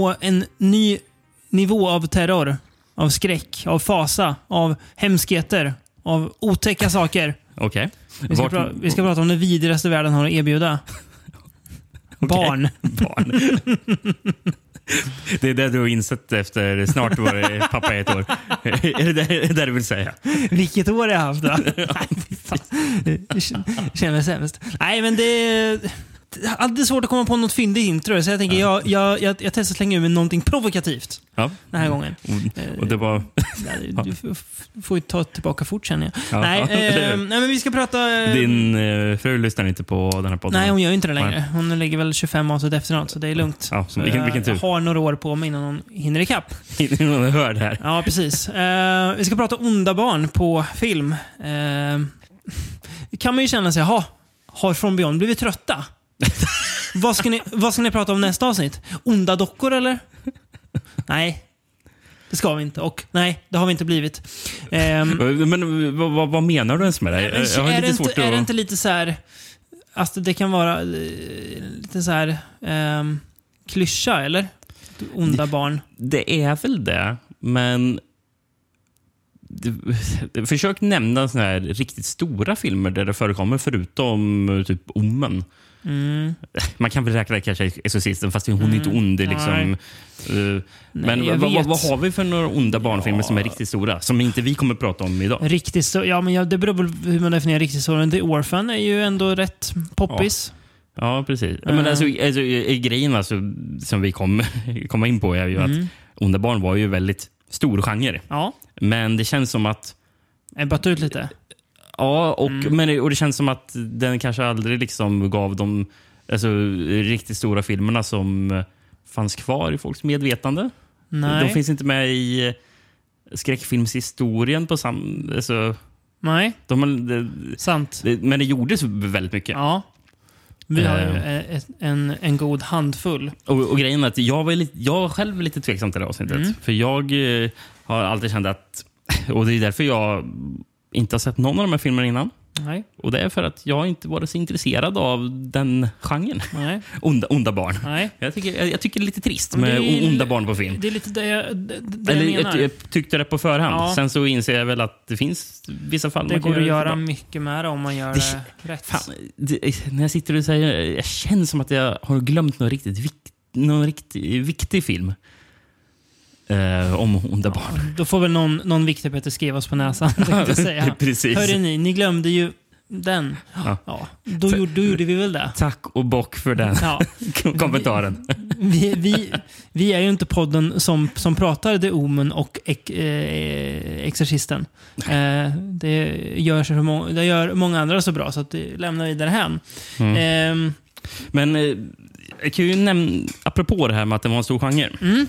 Nå en ny nivå av terror, av skräck, av fasa, av hemskheter, av otäcka saker. Okej. Vi ska, Vart- pra- vi ska prata om det vidrigaste världen har att erbjuda. Barn. Barn. Det är det du har insett efter snart var det pappa är ett år. Är det det, är det det du vill säga? Vilket år jag har haft då. Nej, fy fan. Jag känner mig sämst. Nej, men det är är alltid svårt att komma på något fyndigt intro. Så jag tänker, jag, jag, jag, jag testar slänga ur med någonting provokativt Ja. den här gången. Och, och det var... Du får ju ta tillbaka fort känner jag. Ja. Nej, eh, nej, men vi ska prata... eh, Din eh, fru lyssnar inte på den här podden? Nej, hon gör inte det längre. Hon ligger väl 25 avsnitt efter något, så det är lugnt. Ja, Så vilken- jag vilken tur. har några år på mig innan hon hinner ikapp. Hon hör det här. Ja, precis. Eh, vi ska prata onda barn på film. Eh, kan man ju känna sig, jaha, har From Beyond blivit trötta? vad, ska ni, vad ska ni prata om nästa avsnitt? Onda dockor eller? nej, det ska vi inte. Och nej, det har vi inte blivit. Ehm, Men vad, vad, menar du ens med det? Jag har är, det lite svårt inte, är det att... inte lite så här... Alltså det kan vara eh, lite så här... Um, klyscha, eller? Onda barn. Det är väl det, men... Det- Försök nämna såna här riktigt stora filmer där det förekommer förutom typ Omen. Mm. Man kan väl räkna kanske Exorcisten, fast hon är inte ond. Liksom, eh, men vad, vad, vad har vi för några onda barnfilmer som är riktigt stora? Som inte vi kommer att prata om idag. Riktigt så, ja, men ja, det beror på hur man definierar riktigt så. The Orphan är ju ändå rätt poppis. Ja, precis. Men Mm. alltså, alltså, eh, grejen alltså, som vi kommer komma in på är ju Mm. att onda barn var ju väldigt stor genre. Ja, Men det känns som att ebbat ut lite. Ja, och, Mm. men, och det känns som att den kanske aldrig liksom gav de alltså, riktigt stora filmerna som fanns kvar i folks medvetande. Nej. De finns inte med i skräckfilmshistorien på samma... Alltså, Nej, de, det, sant. det, men det gjordes väldigt mycket. Ja. Vi har ett, en, en god handfull. Och, och grejen är att jag, var lite, jag själv lite tveksam till det avsnittet. Mm. För jag eh, har alltid känt att... Och det är därför jag inte har sett någon av de här filmerna innan. Nej, Och det är för att jag inte varit så intresserad av den genren. nej, Onda, onda barn. nej. Jag tycker, jag, jag tycker det är lite trist med är- onda barn på film. Det är lite det jag, det, det Eller, jag menar. jag tyckte det på förhand. Ja. Sen så inser jag väl att det finns vissa fall det man går att göra mycket med det om man gör Det- det, rätt. Fan, det, när jag sitter och säger jag känner som att jag har glömt någon riktigt, vik, någon riktigt viktig film. Eh, om onda barn. Då får väl någon, någon viktig Peter skriva oss på näsan. tänkte jag säga. Precis. Hörde ni, ni glömde ju den. Ja. Ja, då, gjorde, då gjorde vi väl det. Tack och bock för den Ja. kommentaren. Vi, vi, vi är ju inte podden som, som pratar The Omen och ex, eh, Exorcisten. Eh, det, gör så må, det gör många andra så bra, så att det lämnar vi därhän. Mm. Ehm, Men eh, jag kan ju nämna, apropå det här med att det var en stor genre. mm.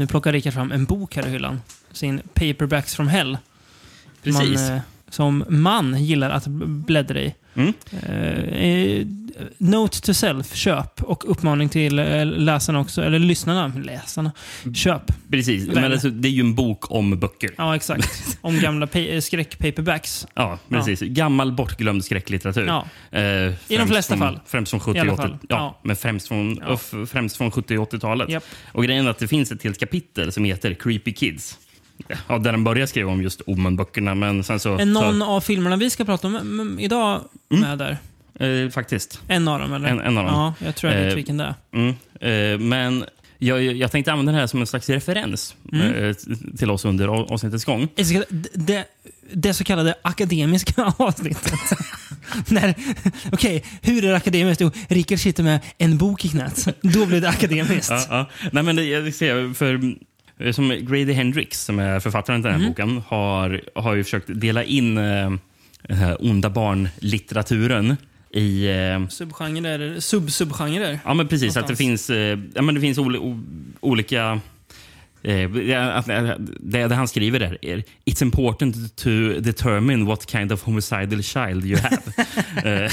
Nu plockar Rickard fram en bok här i hyllan. Sin Paperbacks from Hell. Precis. Man, eh, som man gillar att bläddra i. Mm. Eh, note to self, köp. Och uppmaning till eh, läsarna också, eller lyssnarna. Läsarna. Köp. Precis. Men alltså, det är ju en bok om böcker. Ja, exakt. Om gamla pa- skräck-paperbacks. Ja, precis. Gammal bortglömd skräcklitteratur. Ja. Eh, I de flesta från, fall. Främst från 70 I alla och 80 fall. ja, Ja. men främst från, Ja. främst från 70 och 80-talet. Japp. Och grejen är att det finns ett helt kapitel som heter Creepy Kids. Ja, där den börjar skriva om just Omen-böckerna, men sen så... Är någon av filmerna vi ska prata om mm, idag med där? eh, faktiskt. En av dem, eller? En- en av dem. Ja, jag tror jag vet Eh, vilken det är. Mm. Eh, men jag, jag tänkte använda det här som en slags referens Mm. eh, till oss under av- avsnittets gång. Det så kallade- Det, så kallade akademiska avsnittet. Okej, hur är det akademiskt? Jo, Rickard sitter med en bok i knät. Då blir det akademiskt. Ja, ja. Nej, men det, jag för, som Grady Hendrix, som är författaren till den här Mm. boken, har, har ju försökt dela in eh, onda barn-litteraturen i... Eh, Subgenrer, sub-subgenrer. ja, men precis. Att det finns, eh, ja, men det finns oli, o, olika... Eh, det, att- det, det han skriver där är It's important to determine what kind of homicidal child you have. eh,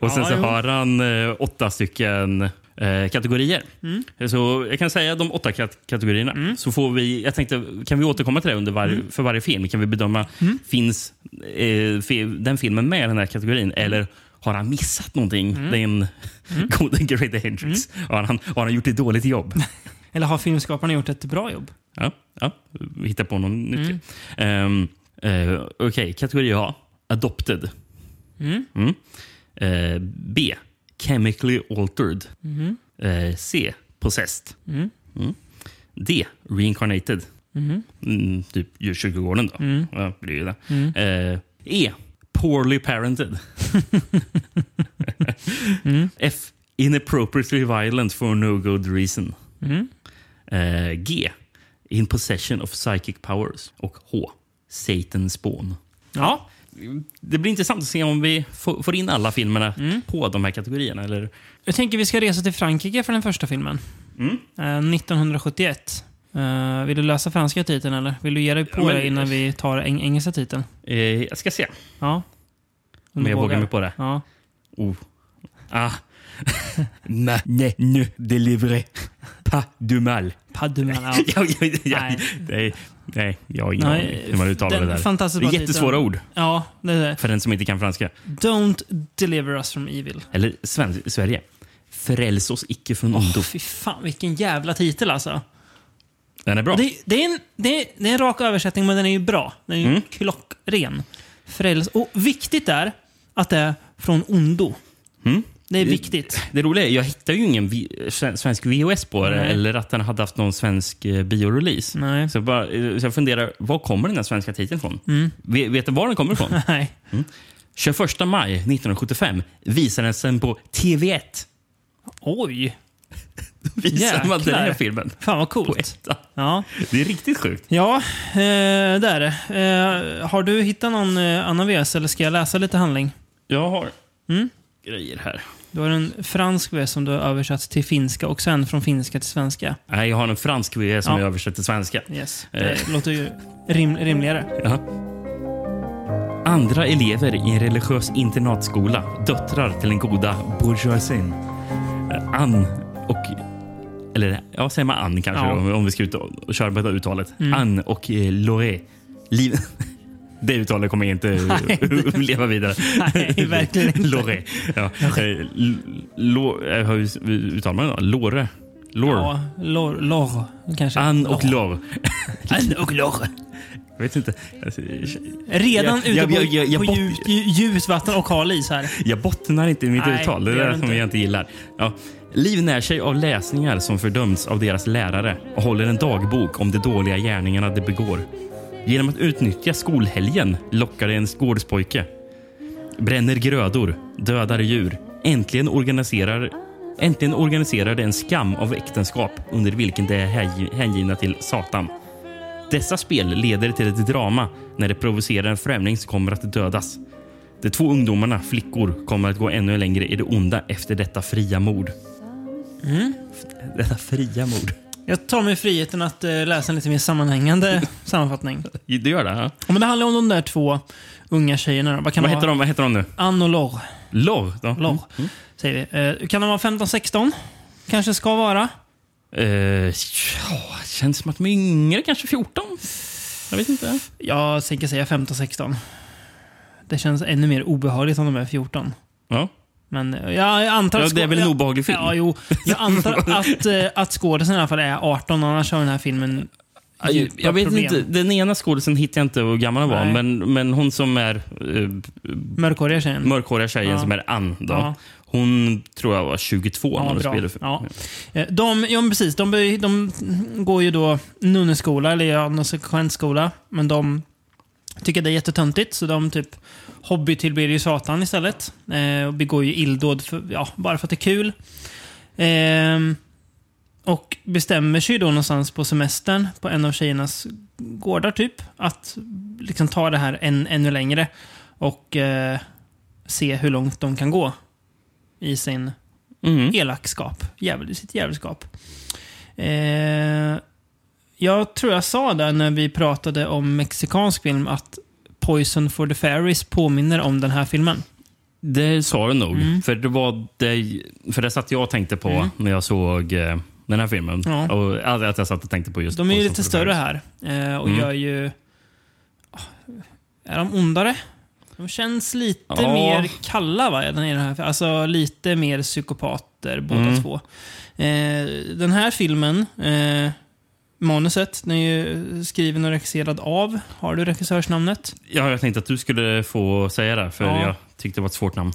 och sen så har han eh, åtta stycken eh, kategorier. Mm. Så jag kan säga de åtta kat kategorierna. Så får vi, jag tänkte, kan vi återkomma till det under var, Mm. för varje film? Kan vi bedöma, finns eh, den filmen med i den här kategorin? Eller har han missat någonting? Mm. Den gode Greta Hendrix. Har, han, har han gjort ett dåligt jobb? Eller har filmskaparna gjort ett bra jobb? ja, ja, vi hittar på något Mm. nytt. Um, Okej, kategori A. Adopted. Mm. Mm. Eh, B. Chemically altered. Mhm. Eh, C. Possessed. Mm. Mm. D. Reincarnated. Mhm. Mm, typ djurkyrkogården då. Mm. Ja, blir ju det. Mm. Eh, e. Poorly parented. Mm. F. Inappropriately violent for no good reason. Mm. Eh, G. In possession of psychic powers. Och H. Satan spawn. Ja. Det blir intressant att se om vi får in alla filmerna Mm. på de här kategorierna. Eller? Jag tänker vi ska resa till Frankrike för den första filmen. Mm. Eh, 1971. Eh, vill du läsa franska titeln eller vill du ge dig på Ja, men- det innan vi tar eng engelska titeln? Eh, jag ska se Ja. om jag vågar mig på det. Ja. Oh. Ah. Ma, ne, ne, délivrer. Pas du mal. Padduman. Ja. ja, ja, ja, Nej. Nej, jag har ingen aning hur man uttalar det där. Det är jättesvåra ord ja, det är det. för den som inte kan franska. Don't deliver us from evil. Eller sven Sverige. Fräls oss icke från ondo. fy fan, vilken jävla titel alltså. Den är bra. Det, det, är en, det, är, det är en rak översättning, men den är ju bra. Den är ju Mm. klockren. Fräls. Och viktigt är att det är från ondo. Mm. Det är Det- viktigt. Det roliga är, jag hittar ju ingen vi svensk VHS på det Nej. eller att den hade haft någon svensk eh, biorelease. Nej. Så, jag bara, eh, så jag funderar, var kommer den här svenska titeln ifrån? Mm. Vet, vet du var den kommer ifrån? Nej. 21 maj 1975 visades den på TV1. Oj. Visade man den här Jäklar. filmen Fan vad på coolt. etta. Ja, Det är riktigt sjukt. ja eh, det är det. Eh, har du hittat någon eh, annan VS eller ska jag läsa lite handling? Jag har Mm. grejer här. Du har en fransk VS som du har översatt till finska och sen från finska till svenska. Nej, jag har en fransk VHS som Ja. jag översatt till svenska. Yes. Eh. Det låter ju rim, rimligare. Jaha. Andra elever i en religiös internatskola, döttrar till den goda bourgeoisien. Eh, Ann och... Eller ja, säger man Ann kanske Ja. då, om vi ska ut och, och köra på uttalet. Mm. Ann och eh, Loré. Liv... Det uttalet kommer jag inte leva vidare. Nej, verkligen inte. Loré. Ja. Eh, Lo, eh, hur uttalar man det? Lore? Lore? Ja, lor, lor kanske. Ann och Lor. Ann och lor. Jag vet inte. Alltså, Redan Jag- ute jag- på, jag- jag- jag på djupt, djupt vatten och hal is här. Jag bottnar inte i mitt Nej, uttal. Det är det som inte. jag inte gillar. Ja. Liv när sig av läsningar som fördöms av deras lärare och håller en dagbok om de dåliga gärningarna de begår. Genom att utnyttja skolhelgen lockar det en gårdspojke. Bränner grödor, dödar djur. Äntligen organiserar, äntligen organiserar det en skam av äktenskap under vilken de är häng- hängivna till Satan. Dessa spel leder till ett drama när det provocerar en främling som kommer att dödas. De två ungdomarna, flickor, kommer att gå ännu längre i det onda efter detta fria mord. Mm. Detta fria mord. Jag tar mig friheten att eh, läsa en lite mer sammanhängande sammanfattning. Det gör det? Ja. Men det handlar om de där två unga tjejerna. Då. Vad kan Vad, heter de, vad heter de nu? Ann och Lor. Lor? Ja. Lor, säger vi. Eh, kan de vara 15-16? Kanske ska vara. Eh, ja, känns som att de är yngre, kanske 14? Jag vet inte. Jag tänker säga 15-16. Det känns ännu mer obehagligt om de är 14. Ja. Men eh, jag antar Ja, att... det är väl en ja, obehaglig film? Ja, jo. Jag antar att, eh, att skådisen i alla fall är 18, annars har den här filmen Jag, jag vet problem. inte, den ena skådisen hittar jag inte hur gammal hon var, men, men hon som är uh, Mörkhåriga tjejen. mörkhåriga tjejen Ja. som är Ann, då, Ja. hon tror jag var 22 när Ja, hon bra. spelade. för- Ja. Eh, De, ja, precis. De, de går ju då nunneskola, eller ja, någon sekvensskola. Men de tycker det är jättetöntigt, så de typ hobbytillber ju Satan istället. Eh, och begår ju illdåd för, ja, bara för att det är kul. Ehm, och bestämmer sig då någonstans på semestern på en av tjejernas gårdar typ. Att liksom ta det här än, ännu längre. Och eh, se hur långt de kan gå i sin Mm. elakskap. Djävul, sitt djävulskap. Eh, jag tror jag sa där när vi pratade om mexikansk film att Poison for the Fairies påminner om den här filmen. Det sa du nog. Mm. För det var det, för det satt jag och tänkte på Mm. när jag såg eh, den här filmen. Ja. Och att jag satt och tänkte på just De är ju lite större här eh, och Mm. gör ju... Är de ondare? De känns lite Ja. mer kalla va? Den är den här, alltså lite mer psykopater båda Mm. två. Eh, den här filmen, manuset, den är ju skriven och regisserad av, har du regissörsnamnet? Ja, jag tänkte att du skulle få säga det, för Ja. jag tyckte det var ett svårt namn.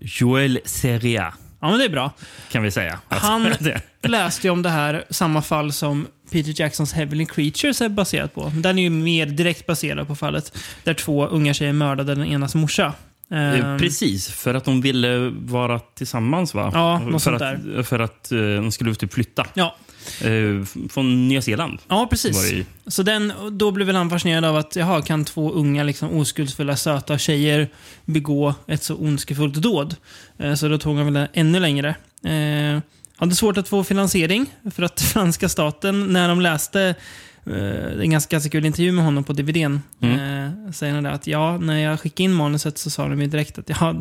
Joel Seria, Ja, men det är bra. kan vi säga. att Han- läste jag om det här, samma fall som Peter Jacksons Heavenly Creatures är baserat på. Den är ju mer direkt baserad på fallet där två unga tjejer mördade den enas morsa. Eh, Ehm, Precis, för att de ville vara tillsammans va? Ja, något för sånt att, För att eh, de skulle typ flytta. Ja, Eh, från Nya Zeeland. ja Var precis. det. Så den, då blev väl han fascinerad av att jaha, kan två unga liksom, oskuldsfulla söta tjejer begå ett så ondskefullt dåd? Eh, så då tog han väl det ännu längre. Eh, hade svårt att få finansiering för att franska staten, när de läste eh, en ganska, ganska kul intervju med honom på DVDn, eh, säger han det att ja, när jag skickade in manuset så sa de ju direkt att ja,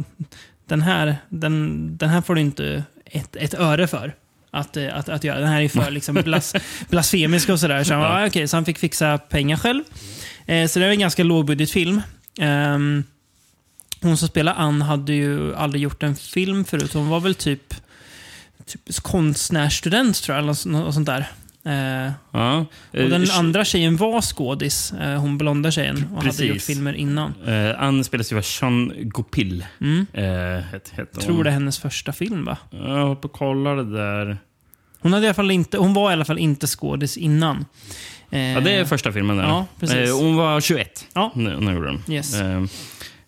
den här, den, den här får du inte ett, ett öre för. Att, eh, att, att göra. Den här är för liksom blas, blasfemisk och sådär. Så han, ja. okej, så han fick fixa pengar själv. Eh, så det är en ganska lågbudgetfilm. Um, hon som spelar Ann hade ju aldrig gjort en film förut. Hon var väl typ, typ konstnärsstudent tror jag, eller något sånt där. Eh, Ja. och Eh, den sh- andra tjejen var skådis, eh, hon blonda tjejen, och hade Precis. gjort filmer innan. Eh, Ann spelas ju av Sean Gopil. Mm. Eh, het, het. Tror det är hennes första film va? Jag hoppar och kollar det där. Hon, hade i alla fall inte, hon var i alla fall inte skådis innan. Eh, Ja, det är första filmen där. Ja. Eh, hon var 21 Ja. när hon gjorde den. Yes.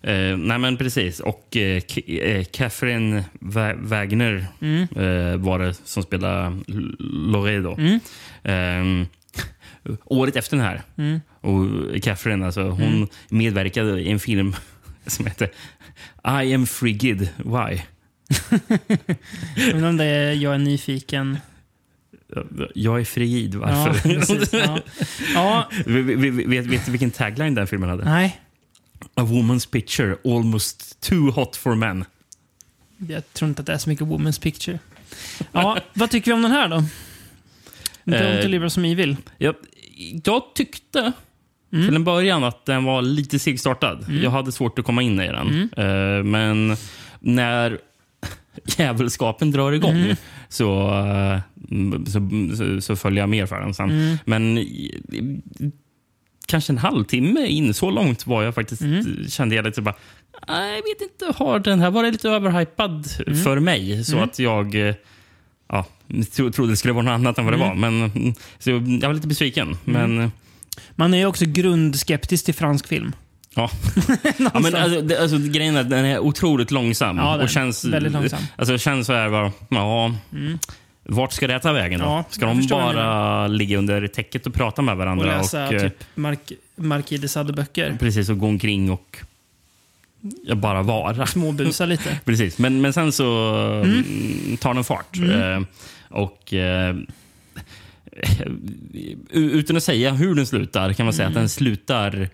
Eh, nej, men precis. Och eh, eh, Catherine Wa- Wagner Mm. eh, var det som spelade Loredo. Mm. Eh, året efter den här. Mm. Och Catherine, alltså, hon medverkade i en film som heter I am frigid. Why? Men om det är Jag är nyfiken. Jag är frigid. Varför? Ja. ja, vet, vet, vet, vilken tagline den filmen hade? nej. A woman's picture almost too hot for men. Jag tror inte att det är så mycket Woman's Picture. Ja, vad tycker vi om den här då? Don't Eh, deliver som evil. Jag, jag tyckte till en början att den var lite segstartad. Jag hade svårt att komma in i den. Eh, men när djävulskapen drar igång så, eh, så, så, så följer jag mer för den sen. Men i- i- kanske en halvtimme in, så långt var jag faktiskt, kände jag lite bara, "Nej, jag vet inte, har den här varit lite överhypad för mig? Så att jag eh, ja, tro, trodde det skulle vara något annat än vad det var. Men, mm, så jag var lite besviken. Men eh, Man är ju också grundskeptisk till fransk film. Ja. ja men alltså, det, alltså, grejen är att den är otroligt långsam. Ja, den och känns, väldigt långsam. Alltså, känns så här bara, ja, vart ska det ta vägen då? Ja, ska de bara ligga under täcket och prata med Och varandra? läsa och, typ Mark Marquis de Sade-böcker. Precis, och gå omkring och bara vara. Småbusa lite. Precis, men, men sen så mm. tar den fart. Eh, och eh, Utan att säga hur den slutar kan man säga att den slutar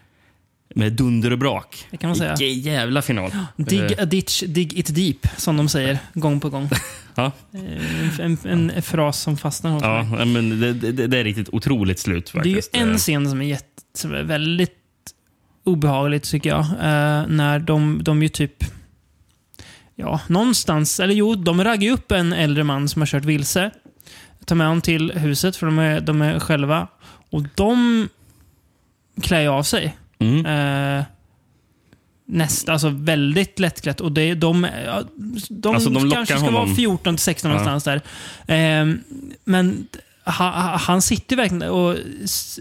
med dunder och brak. Det kan man säga. Vilken jävla final. Dig Eh, a ditch, dig it deep, som de säger gång på gång. ja, Eh, En, en, en fras som fastnar hos mig. ja, men det, det, det är riktigt otroligt slut Det är ju faktiskt. en Eh, scen som är, jätte, som är väldigt obehagligt tycker jag. Eh, när de, de ju typ... Ja, någonstans... Eller jo, de raggar upp en äldre man som har kört vilse. Tar med honom till huset, för de är, de är själva. Och de klär ju av sig. Mm. Eh, nästa, alltså väldigt lättklätt. Och det, de, ja, de, Alltså, de kanske ska honom. vara 14 till 16 Ja. någonstans där. Eh, men han, han sitter verkligen och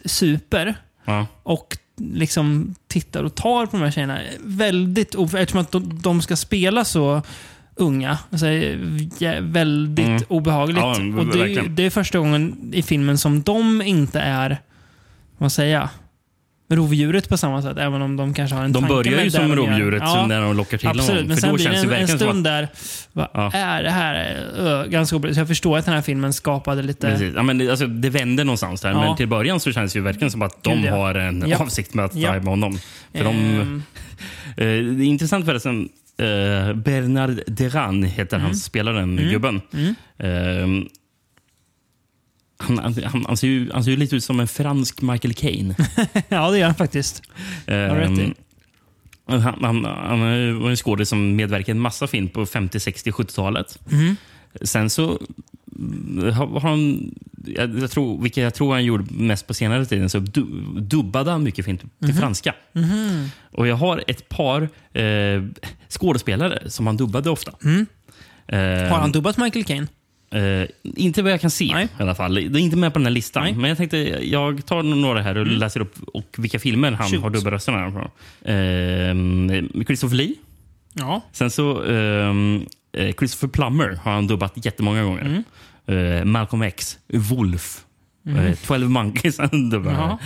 super Ja. och liksom tittar och tar på de här tjejerna. Väldigt of- Eftersom att de, de ska spela så unga. Alltså, väldigt Mm. obehagligt. Ja, och det, det är första gången i filmen som de inte är, vad säger jag, rovdjuret på samma sätt. Även om de kanske har en De tanke börjar med ju det som de gör. rovdjuret Ja, när de lockar till Absolut, honom. men För sen då blir det känns det en, en verkligen som stund att... där, vad Ja. är det här? Ö, ganska obehagligt. Så jag förstår att den här filmen skapade lite... Precis. Ja, men det, alltså, det vänder någonstans där. Ja. Men till början så känns det ju verkligen som att de Gud, ja. har en Ja. avsikt med att ta Ja. med honom. För de, Ehm, Eh, det är intressant förresten. Uh, Bernard Deran heter han, spelaren, gubben. Mm. Eh, han, han, han, han, ser ju, han ser ju lite ut som en fransk Michael Caine. ja, det gör han faktiskt. Eh, Har i. Han, han, han var en skådespelare som medverkade i en massa film på 50, 60, 70-talet. Sen så mm, har han, jag, tror, vilket jag tror han gjorde mest på senare tiden, så du, dubbade han mycket film till franska. Och jag har ett par eh, skådespelare som han dubbade ofta. Eh, Har han dubbat Michael Caine? Eh, inte vad jag kan se Nej. i alla fall. Det är inte med på den här listan. Nej. Mm. Men jag tänkte jag tar några här och läser upp och vilka filmer han Shoot. har dubbarrösterna från. Eh, Christopher Lee. Ja. Sen så eh, Christopher Plummer har han dubbat jättemånga gånger. Mm. Eh, Malcolm X, Wolf, eh, 12 Monkeys han dubbar.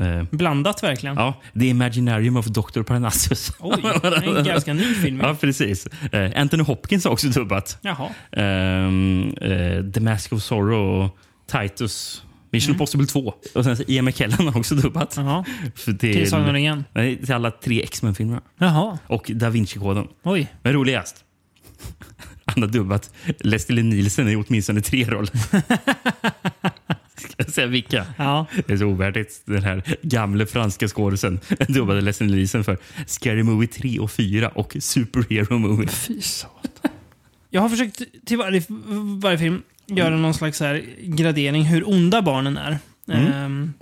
Eh, Blandat verkligen. ja, The Imaginarium of Dr. Parnassus. Oj, det är en ganska ny film. ja, precis. Eh, Anthony Hopkins har också dubbat. Jaha. Ehm, eh, The Mask of Sorrow och Titus. Mission Impossible 2. Och sen Ian McKellen har också dubbat. Mm. Jaha. För Till Sagan till, ringen. nej, till alla tre X-Men-filmerna. Jaha. Och Da Vinci-koden. Oj. Men roligast. Han har dubbat Leslie Nielsen i åtminstone tre roller. Ska jag säga vilka? Ja. Det är så ovärdigt. Den här gamle franska skådisen dubbade Leslie Nielsen för Scary Movie 3 och 4 och Superhero Movie. Fy satan. Jag har försökt till varje, varje film göra någon slags här gradering hur onda barnen är. Mm. Ehm,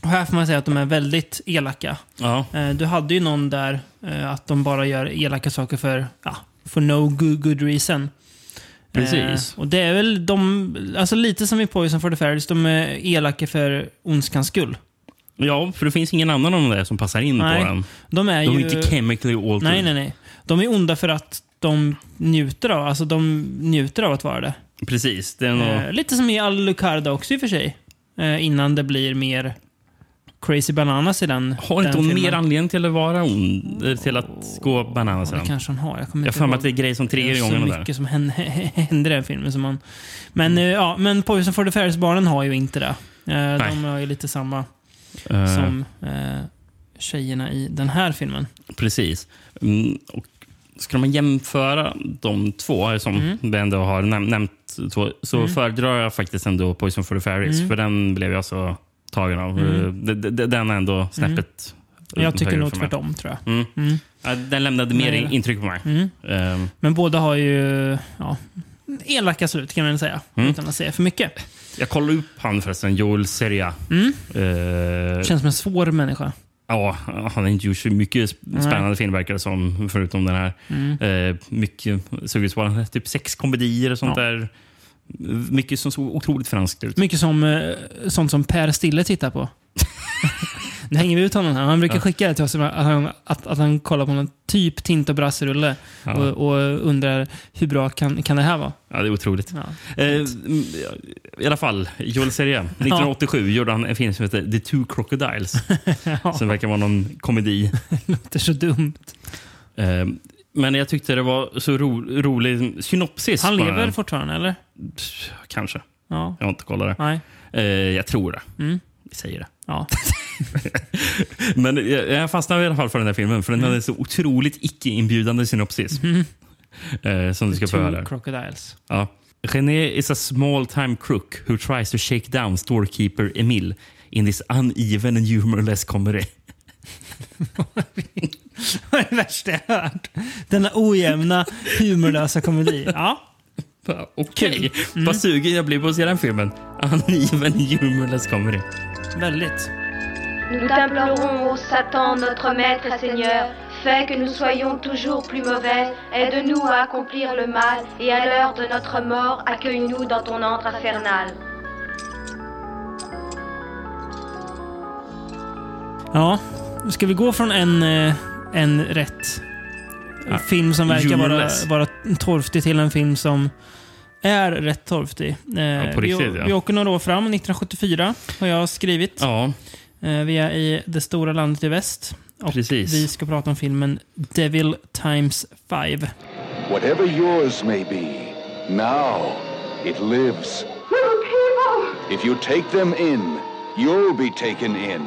och här får man säga att de är väldigt elaka. Ja, Eh, du hade ju någon där eh, att de bara gör elaka saker för, ja, for no good, good reason. Precis. Eh, och det är väl de, alltså lite som i Poison for the Fairies, de är elaka för ondskans skull. ja, för det finns ingen annan av det som passar in Nej, på den. De är De är ju... inte chemically altered. Nej, nej, nej. De är onda för att de njuter av, alltså de njuter av att vara det. Precis. Det är nog... Eh, lite som i Alucarda också i och för sig. Eh, innan det blir mer crazy bananas i den har inte den hon filmen. mer anledning till att vara ond? eh, Till att gå bananas? Ja, det sen? kanske hon har. Jag kommer Jag för mig att det är grej som Det tre är så gånger där. mycket som händer, i den filmen. Som man, men, eh, ja, men Poison for the Fairies-barnen har ju inte det. Eh, de har ju lite samma Eh, som eh, tjejerna i den här filmen. Precis. Mm, och ska man jämföra de två, som Mm. vi ändå har näm nämnt, så föredrar jag faktiskt ändå Poison for the Fairies. Mm. För den blev jag så tagen av. Mm. Eh, d- d- Den är ändå snäppet Jag tycker nog tvärtom, tror jag. Mm. Mm. Ja, Den lämnade mer Nej. intryck på mig. Mm. Eh, Men båda har ju ja, elaka slut, kan man säga. Mm. Utan att säga för mycket. Jag kollade upp han förresten, Joel Seria. Mm. Eh, Känns som en svår människa. Ja, han har inte gjort så mycket sp- spännande film verkar det som, förutom den här. Mm. Eh, mycket såg ut som typ sex komedier och sånt Ja. där. Mycket som såg otroligt franskt ut. Mycket som eh, sånt som Per Stille tittar på. nu hänger vi ut honom här. Han brukar Ja. skicka det till oss att han, att, att han kollar på någon typ Tint och Brasse-rulle Ja. och, och undrar hur bra kan, kan det här vara? Ja, det är otroligt. Ja. Eh, I alla fall, Joel Seria. 1987 gjorde han en film som heter The Two Crocodiles. Som verkar vara någon komedi. det är så dumt. Eh, men jag tyckte det var så ro rolig synopsis. Han lever den. fortfarande, eller? Kanske. Ja. Jag har inte kollat det. Nej. Eh, jag tror det. Mm. Vi säger det. Ja. Men jag, jag fastnade i alla fall för den här filmen, för den hade så otroligt icke-inbjudande synopsis. Eh, som du ska få höra. crocodiles. Ja. René is a small-time crook who tries to shake down storekeeper Emil in this uneven and humorless comedy. Vad är det värsta jag hört? Denna ojämna, humorlösa komedi. Ja. Okej, vad sugen jag blir på att se den filmen. Uneven humorless comedy. Väldigt. Nous t'implorons, ô Satan, notre maître et Seigneur, fais que nous soyons toujours plus mauvais, aide-nous à accomplir le mal, et à l'heure de notre mort, accueille-nous dans ton antre infernal. Ja, ska vi gå från en, eh, en rätt Ja. film som verkar vara, Humorless. vara torftig till en film som är rätt torftig. Eh, på riktigt, vi, ja. vi åker några år fram, 1974 har jag skrivit. Ja, Eh, vi är i det stora landet i väst. Och Precis. vi ska prata om filmen Devil times five. Whatever yours may be, now it lives. If you take them in, you'll be taken in.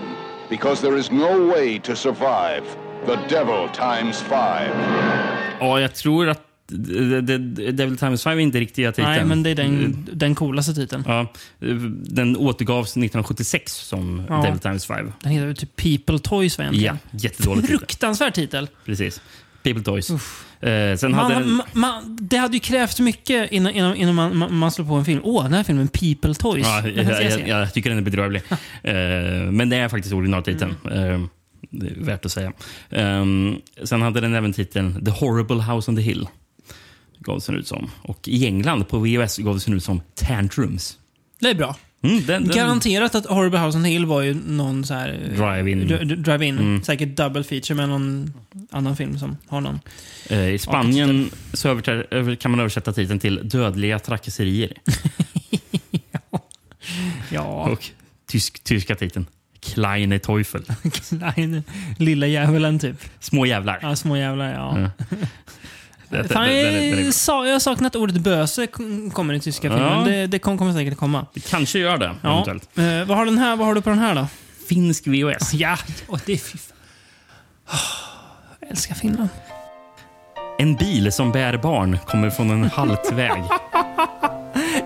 Because there is no way to survive the devil times five. ja jag tror att Devil Times 5 är inte riktiga titeln. Nej, men det är den, den coolaste titeln. Ja, den återgavs 1976 som Ja. Devil Times 5. Den heter typ People Toys va Ja, egentligen? jättedålig titel. Fruktansvärd titel. Precis. People Toys. Eh, sen hade Man, den... man, man, det hade ju krävts mycket innan, innan, innan man, man, man slår på en film. Åh, den här filmen People Toys. Ja, jag, jag jag, jag tycker den är bedrövlig. Eh, men det är faktiskt originaltiteln. Eh, det är värt att säga. Eh, sen hade den även titeln The Horrible House on the Hill. Gavs den ut som. Och i England på VHS gavs den ut som Tantrums. Det är bra. Mm, den, den, Garanterat att Horrible House on Hill var ju någon så här... eh, Drive-in. dr- dr- Drive-in. Mm. Säkert double feature med någon annan film som har någon. eh, I Spanien så kan man översätta titeln till Dödliga trakasserier. Ja, Och tysk, tyska titeln Kleine Teufel. Klein, lilla djävulen typ. Små jävlar. Ja, små jävlar, ja. Ja. Det- Fan, det- det- det- det- jag, sa, jag har saknat ordet böse kom- kommer i tyska filmen. Ja. Det, det kommer, kommer säkert komma. Det kanske gör det, Ja. eventuellt. Eh, vad, har den här, vad har du på den här då? Finsk VHS. Ja, och det är... fy fan. Åh, Jag älskar Finland. En bil som bär barn kommer från en halt väg.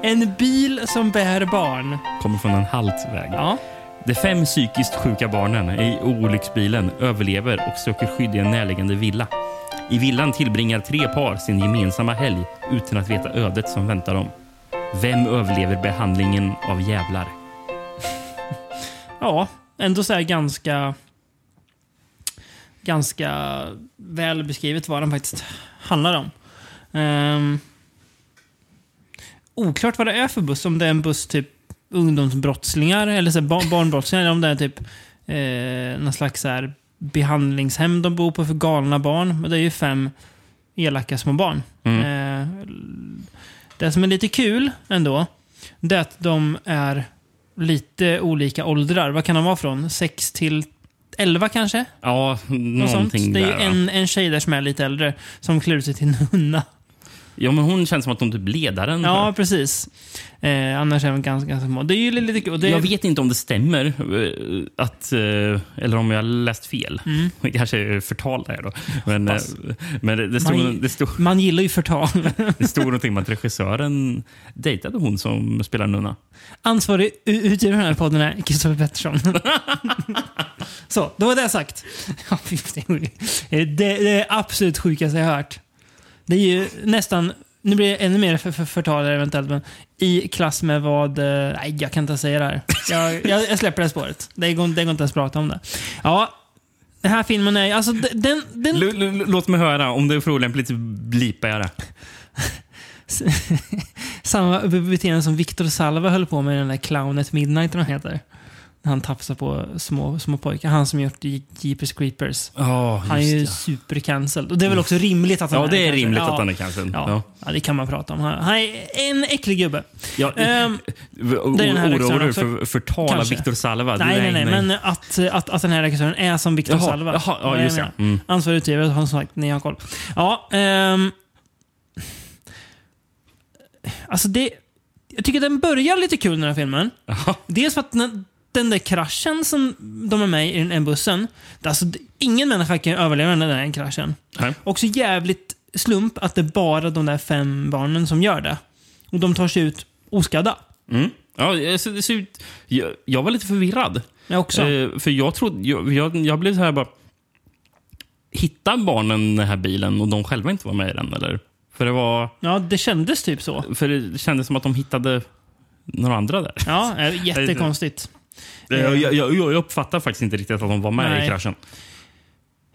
En bil som bär barn. Kommer från en halt väg. Ja. De fem psykiskt sjuka barnen i olycksbilen överlever och söker skydd i en närliggande villa. I villan tillbringar tre par sin gemensamma helg utan att veta ödet som väntar dem. Vem överlever behandlingen av jävlar? Ja, ändå så här ganska... Ganska väl beskrivet vad den faktiskt handlar om. Um, oklart vad det är för buss. Om det är en buss typ ungdomsbrottslingar eller så här barnbrottslingar. Eller om det är typ eh, någon slags så här behandlingshem de bor på för galna barn. Men det är ju fem elaka små barn. Mm. Eh, det som är lite kul ändå, det är att de är lite olika åldrar. Vad kan de vara från? 6 till 11 kanske? Ja, Något sånt. någonting Det är ju en, en tjej där som är lite äldre som klär ut sig till nunna. Ja, men hon känns som att hon typ ledaren. Ja, precis. Eh, annars är de ganska, ganska små. Det är ju lite Det, Jag vet inte om det stämmer, eh, att, eh, eller om jag har läst fel. Mm. Det kanske är förtal där då. Men, eh, men det, det, stod, Man- det, stod, Man gillar ju förtal. det stod någonting om att regissören dejtade hon som spelar nunna. Ansvarig utgivare av den här podden är Kristoffer Pettersson. Så, då var det sagt. Det, är- det, absolut sjukaste jag hört. Det är ju nästan, nu blir det ännu mer för, för, förtal här eventuellt, men i klass med vad... eh, Nej, jag kan inte säga det här. Jag, jag, jag släpper det spåret. Det går, det går inte ens att prata om det. Ja, den här filmen är... Alltså, den, den, L- l- låt mig höra, om det är för olämpligt blipar jag det. samma beteende som Victor Salva höll på med i den där Clownet Midnight, han heter. Han tafsar på små, små pojkar. Han som gjort Jeepers Creepers. Oh, Han är ju supercancelled. Och det är väl också rimligt att han Ja, det är rimligt ja. att han är cancelled. Ja. Ja. Ja. det kan man prata om. Han är en äcklig gubbe. Ja, o- det är den här Oroar du också. för förtal av Kanske. Victor Salva? Du, nej, nej, nej, Men att, att, att den här regissören är som Victor Jaha, Salva. jaha, ja, just det. Mm. Ansvarig utgivare har som sagt, ni har koll. Ja, ehm, alltså det... Jag tycker den börjar lite kul den här filmen. Jaha. Dels för att den, den där kraschen som de är med i, den bussen. Alltså, ingen människa kan överleva den där kraschen. Nej. Också jävligt slump att det är bara de där fem barnen som gör det. Och de tar sig ut oskadda. Mm. Ja, det ser, det ser ut, jag, jag var lite förvirrad. Jag också. Eh, för jag trodde... Jag, jag, jag blev så här bara... Hittar barnen den här bilen och de själva inte var med i den? Eller? För det var... Ja, det kändes typ så. För det kändes som att de hittade några andra där. Ja, eh, jättekonstigt. Jag, jag, jag, jag uppfattar faktiskt inte riktigt att de var med Nej. i kraschen.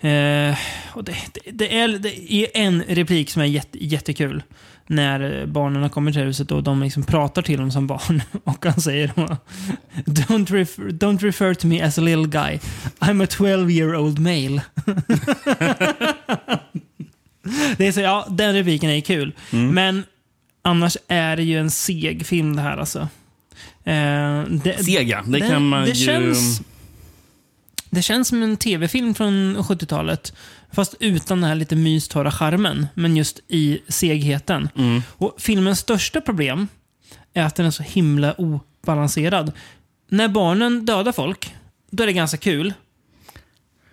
Eh, och det, det, det, är, det är en replik som är jätte, jättekul. När eh, barnen kommer till huset och de liksom pratar till honom som barn. Och han säger då, don't refer, don't refer to me as a little guy. I'm a 12 year old male. det är så, ja, den repliken är kul. Men annars är det ju en seg film det här alltså. Eh, det, Sega, det den- kan man det ju... Känns, det känns som en tv-film från 70-talet. Fast utan den här lite mystorra charmen. Men just i segheten. Mm. Och filmens största problem är att den är så himla obalanserad. När barnen dödar folk, då är det ganska kul.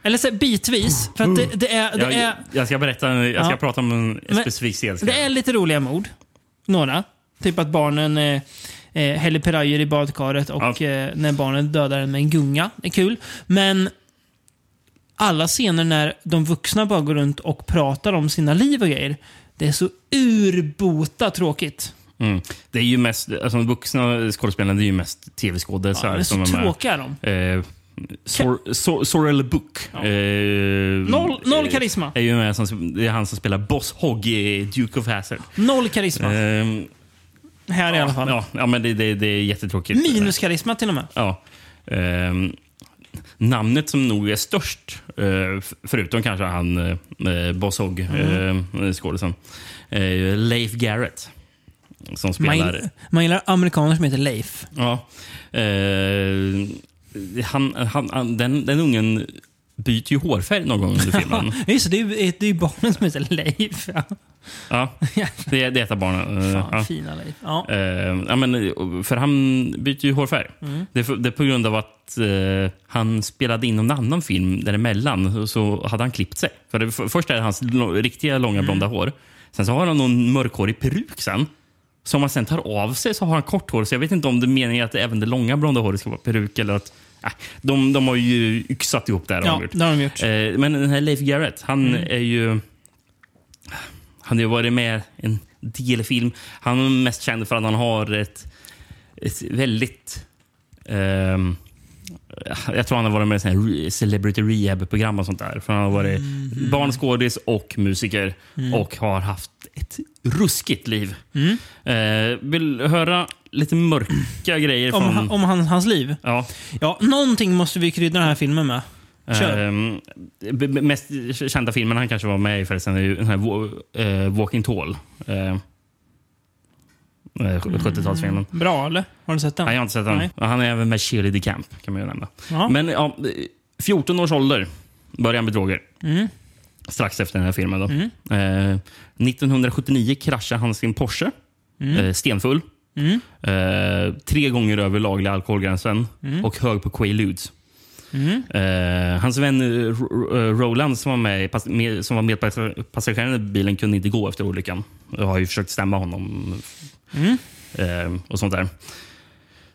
Eller så bitvis. För att det, det är... Det Jag, är jag ska berätta, jag ska Ja. prata om en specifik scen. Det är lite roliga mord. Några. Typ att barnen eh, eh, häller pirajer i badkaret och Ja. eh, när barnen dödar den med en gunga. Det är kul. Men alla scener när de vuxna bara går runt och pratar om sina liv och grejer. Det är så urbota tråkigt. Mm. Det är ju mest, alltså de vuxna skådespelarna det är ju mest Ja, tv-skådisar är så är tråkiga de. Eh, Sor, Sor, Sorrel Book. Eh, Noll, noll eh, karisma. Är ju med som, det är han som spelar Boss Hogg i Duke of Hazzard. Noll karisma. Ehm, här i alla fall. ja, ja, men det, det, det är jättetråkigt. Minus karisma till och med. Ja. Ehm, namnet som nog är störst, eh, förutom kanske han eh, Boss Hogg, Mm. eh, skådisen, är Leif Garrett. Som Man, spelar... gillar- man gillar amerikaner som heter Leif. Ja. Eh, han, han, han, den, den ungen byter ju hårfärg någon gång under filmen. Just det, är det är barnen som heter Leif. Ja. det, är- det är ett av barnen. Fan, ja. fina Leif. Ja. Eh, ja, men, för han byter ju hårfärg. Mm. Det, är för, det är på grund av att eh, han spelade in någon annan film däremellan. Så hade han klippt sig. För det, för, först är det hans riktiga långa Mm. blonda hår. Sen så har han någon mörkhårig peruk sen. Som han sen tar av sig så har han kort hår. Så jag vet inte om det är meningen att även det långa blonda håret ska vara peruk eller att... De, de har ju yxat ihop det här. ja, det har de gjort. Eh, men den här Leif Garrett, han Mm. är ju... Han har ju varit med i en del film. Han är mest känd för att han har ett, ett väldigt... ehm, jag tror han har varit med i Celebrity Rehab-program och sånt där. För han har varit Mm. barnskådis och musiker och har haft ett ruskigt liv. Mm. Eh, vill höra lite mörka grejer Om, från... om han, hans liv. ja, Ja, någonting måste vi krydda den här filmen med. Kör. Ehm, b- mest kända filmen han kanske var med i förresten är den här eh, Walking Tall. Uh, 70-talsfilmen. Bra, eller? Har du sett den? Nej, jag har inte sett den. Nej. Han är även med Shirley Camp kan man ju nämna. Ja. Men ja, 14 års ålder börjar han med droger. Mm. Strax efter den här filmen. Då. Eh, 1979 kraschar han sin Porsche. Eh, stenfull. Mm. Eh, tre gånger över lagliga alkoholgränsen och hög på Quaaludes. Mm. Eh, hans vän eh, eh, Roland som var med, med, som var med passageraren i bilen kunde inte gå efter olyckan. Jag har ju försökt stämma honom Mm. eh, och sånt där.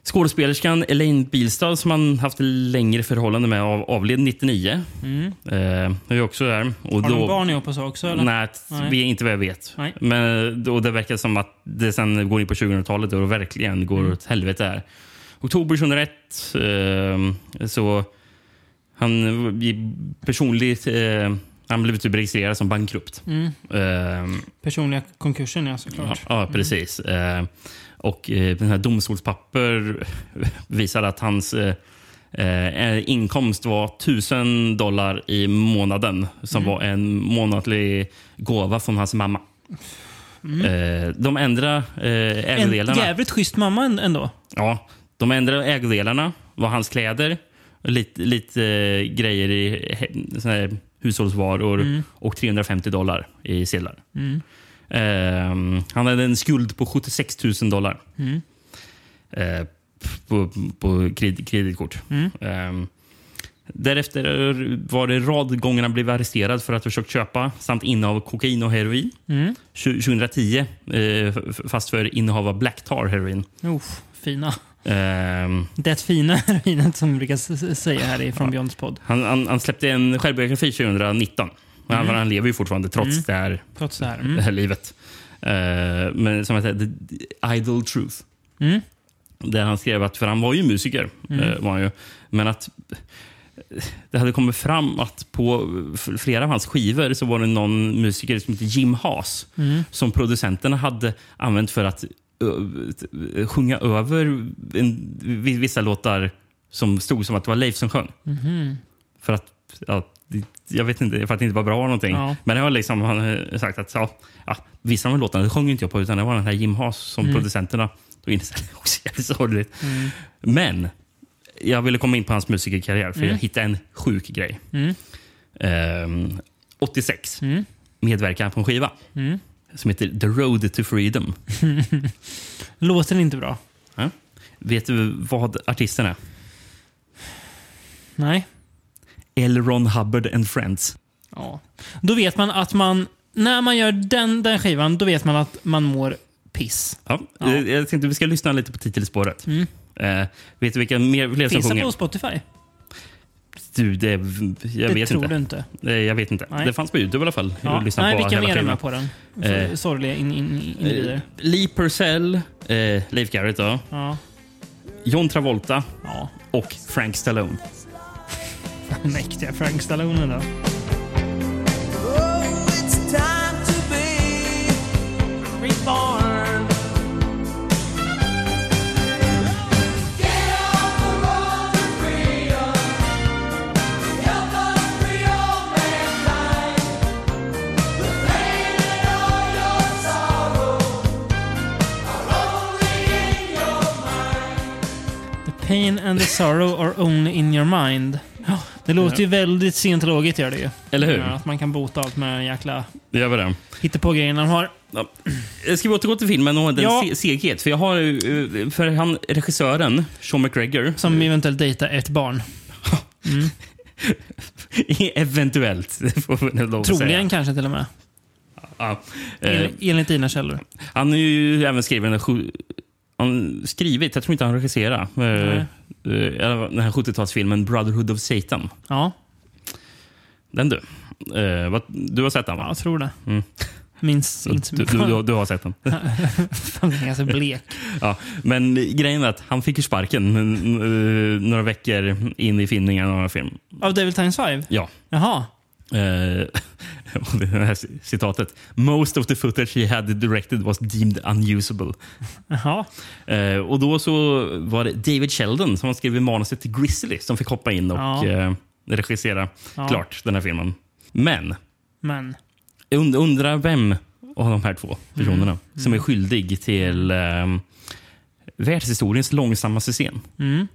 Skådespelerskan Elaine Bilstad som han haft längre förhållande med av, avled 99. Mm. Eh, är också där. Och Har de barn ihop och så också? Eller? Nej, Nej. vi är inte vad jag vet. Nej. Men då det verkar som att det sen går in på 2000-talet och verkligen går Mm. åt helvete här. Oktober 2001 eh, så han blir personligt eh, han blev typ registrerad som bankrupt. Mm. Eh, Personliga konkursen, ja ja, såklart. ja, precis. Eh, och eh, den här domstolspapper visar att hans eh, eh, inkomst var 1000 dollar i månaden som Mm. var en månatlig gåva från hans mamma. Eh, de ändrar eh, Mm. En ägodelarna. jävligt schysst mamma än- ändå. Ja, de ändrar ägodelarna var hans kläder, lite, lite eh, grejer i såna hushållsvaror och 350 dollar i sedlar. Ehm, han hade en skuld på 76 000 dollar. Eh, på, på kred, kreditkort. Ehm, därefter var det rad gånger han blev arresterad för att ha försökt köpa samt innehav av kokain och heroin. Tju- 2010 eh, fast för innehav av black tar heroin. Uff, fina. Ehm, Det fina heroinet som vi brukar säga här Från Beyonds podd. han, han, han släppte en självbiografi 2019. Han, han lever ju fortfarande trots det, här, Trots det här. det Mm. här livet. Eh, men som heter The Idle Truth. Mm. Där han skrev att, för han var ju musiker, eh, var han ju, men att det hade kommit fram att på flera av hans skivor så var det någon musiker som heter Jim Haas som producenterna hade använt för att t- sjunga över en, vi- vissa låtar som stod som att det var Leif som sjöng. För att ja, det- jag vet inte, för att det inte var bra någonting. Ja. Men det har liksom, han sagt att ja, ja, vissa av de låtarna sjöng inte jag på utan det var den här Jim Haas som producenterna tog in. Det är också jävligt sorgligt. Men jag ville komma in på hans musikerkarriär för jag hittade en sjuk grej. Ehm, 86 medverkade han på en skiva som heter The Road to Freedom. Låter inte bra. Vet du vad artisten är? Nej. L. Ron Hubbard and Friends. Ja. Då vet man att man, när man gör den, den skivan, då vet man att man mår piss. Ja, eh, Jag tänkte vi ska lyssna lite på titelspåret. Eh, vet du vilka mer fler som Finns det sjunger? på Spotify? Du, det, jag det vet tror inte. du inte. Eh, Jag vet inte. Nej. Det fanns på Youtube i alla fall. Ja. Jag lyssnade Nej, på vilka hela mer är med på den? Eh, Sorgliga in, in, individer. Eh, Lee Purcell, eh, Leif Garrett då, Ja. John Travolta ja. och Frank Stallone. Mäktiga Frank Stallone då. The pain and the sorrow are only in your mind. Ja, Det låter ju väldigt scientologiskt gör det ju. Eller hur? Att man kan bota allt med jäkla Det gör vi det. hittepå-grejerna de har. Ja. Ska vi återgå till filmen och den Ja. se- seghet. För jag har eh, för han regissören, Sean McGregor, Som eventuellt dejtar ett barn. eventuellt, det får. Troligen kanske till och med. Ja. Eh, En- Enligt dina källor. Han har ju även skrivit en han skrivit, jag tror inte han regisserar, eh, eh, den här 70-talsfilmen Brotherhood of Satan. Ja, Den du. Eh, du har sett den va? jag tror det. Mm. Minns inte Du, du, du, har sett den. Den är ganska blek. Ja, men grejen är att han fick ju sparken eh, några veckor in i filmningen av film. Av Devil Times 5? Ja. Jaha. Och det här citatet. Most of the footage he had directed was deemed unusable. Eh, och då så var det David Sheldon som skrivit manuset till Grizzly som fick hoppa in och Ja. eh, regissera Ja. klart den här filmen. Men Men. und- undrar vem av de här två personerna Mm. som är skyldig till eh, världshistoriens långsammaste scen. Mm.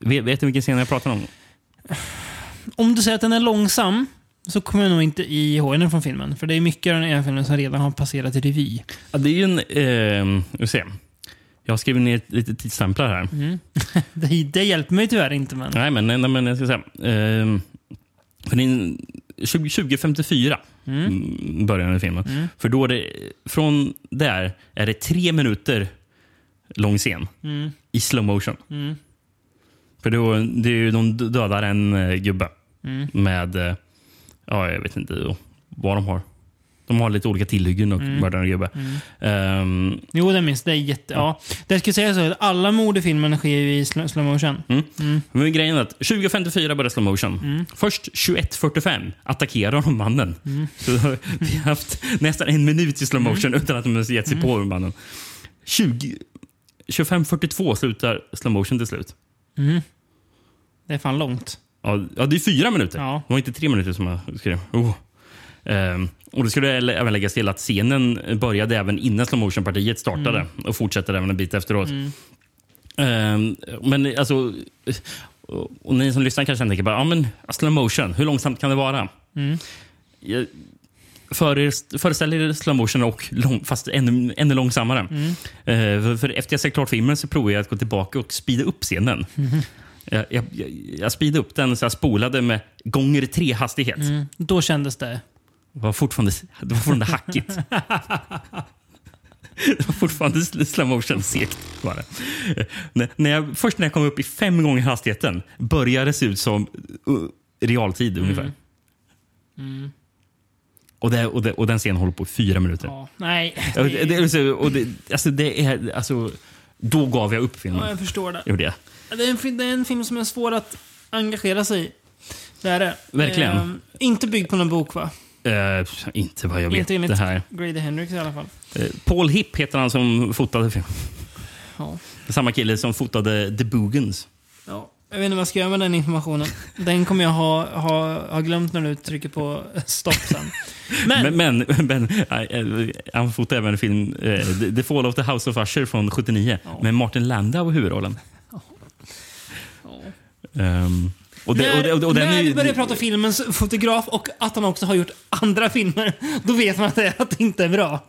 Vet, vet du vilken scen jag pratar om? Om du säger att den är långsam så kommer jag nog inte ihåg den från filmen. För det är mycket av den här filmen som redan har passerat i revy. Ja, det är ju en... Eh, vi se. Jag har skrivit ner lite tidsstämplar här. Det, det hjälper mig tyvärr inte. Men. Nej, men, nej, men jag ska säga. Eh, för det är en 20, 2054 mm. börjar den filmen. Mm. För då är det, från där är det tre minuter lång scen Mm. i slow motion. Mm. För då, det är ju, de dödar en eh, gubbe Mm. med, eh, ja jag vet inte vad de har. De har lite olika tillhyggen och Mm. mördar en gubbe. Ehm, Jo, det minns Det är jätte... Ja. Det jag skulle säga så att alla mord i filmen sker i slow, slow motion. Mm. Men grejen är att 2054 börjar slow motion. Mm. Först 21.45 attackerar de mannen. Mm. Så vi har haft nästan en minut i slow motion utan att de har gett sig Mm. på mannen. 20 25.42 slutar slow motion till slut. Det är fan långt. Ja, ja, det är fyra minuter. Ja. Det var inte tre minuter som jag skrev. Oh. Ehm, och det skulle även läggas till att scenen började även innan slow motion-partiet startade Mm. och fortsätter även en bit efteråt. Ehm, men alltså... Och ni som lyssnar kanske tänker bara, ja men slow motion, hur långsamt kan det vara? Mm. Jag före- Föreställ er slow motion och lång, fast ännu, ännu långsammare. Mm. Eh, för, för efter jag sett klart filmen så provade jag att gå tillbaka och speeda upp scenen. Mm-hmm. Jag, jag, jag, speedade upp den så jag spolade med gånger tre hastighet. Mm. Då kändes det. Det var fortfarande, det var fortfarande hackigt. Det var fortfarande slow motion segt. Var det. När- jag, först när jag kom upp i fem gånger hastigheten började det se ut som uh, realtid ungefär. Och, det, och, det, och den scenen håller på i fyra minuter. Ja. Nej. Ja, Det, det, alltså, och det, alltså, det är, alltså, då gav jag upp Ja, filmen. jag förstår det. Gjorde jag. Det är, en, film- det är en film som är svår att engagera sig i. Det är det. Verkligen. Ehm, inte byggd på någon bok va? Eh, inte vad jag vet. Inte enligt det här. Grady Hendrix i alla fall. Eh, Paul Hipp heter han som fotade filmen. Ja. Samma kille som fotade The Boogans. Ja. Jag vet inte vad jag ska göra med den informationen. Den kommer jag ha, ha, ha glömt när du trycker på stopp sen. Men, Men, men, men eh, han fotade även en film, eh, The Fall of the House of Usher från 79 Ja. med Martin Landau i huvudrollen. Ehm, och det, när, och det, och det, och när vi börjar prata filmens fotograf och att han också har gjort andra filmer, då vet man att det, att inte är bra.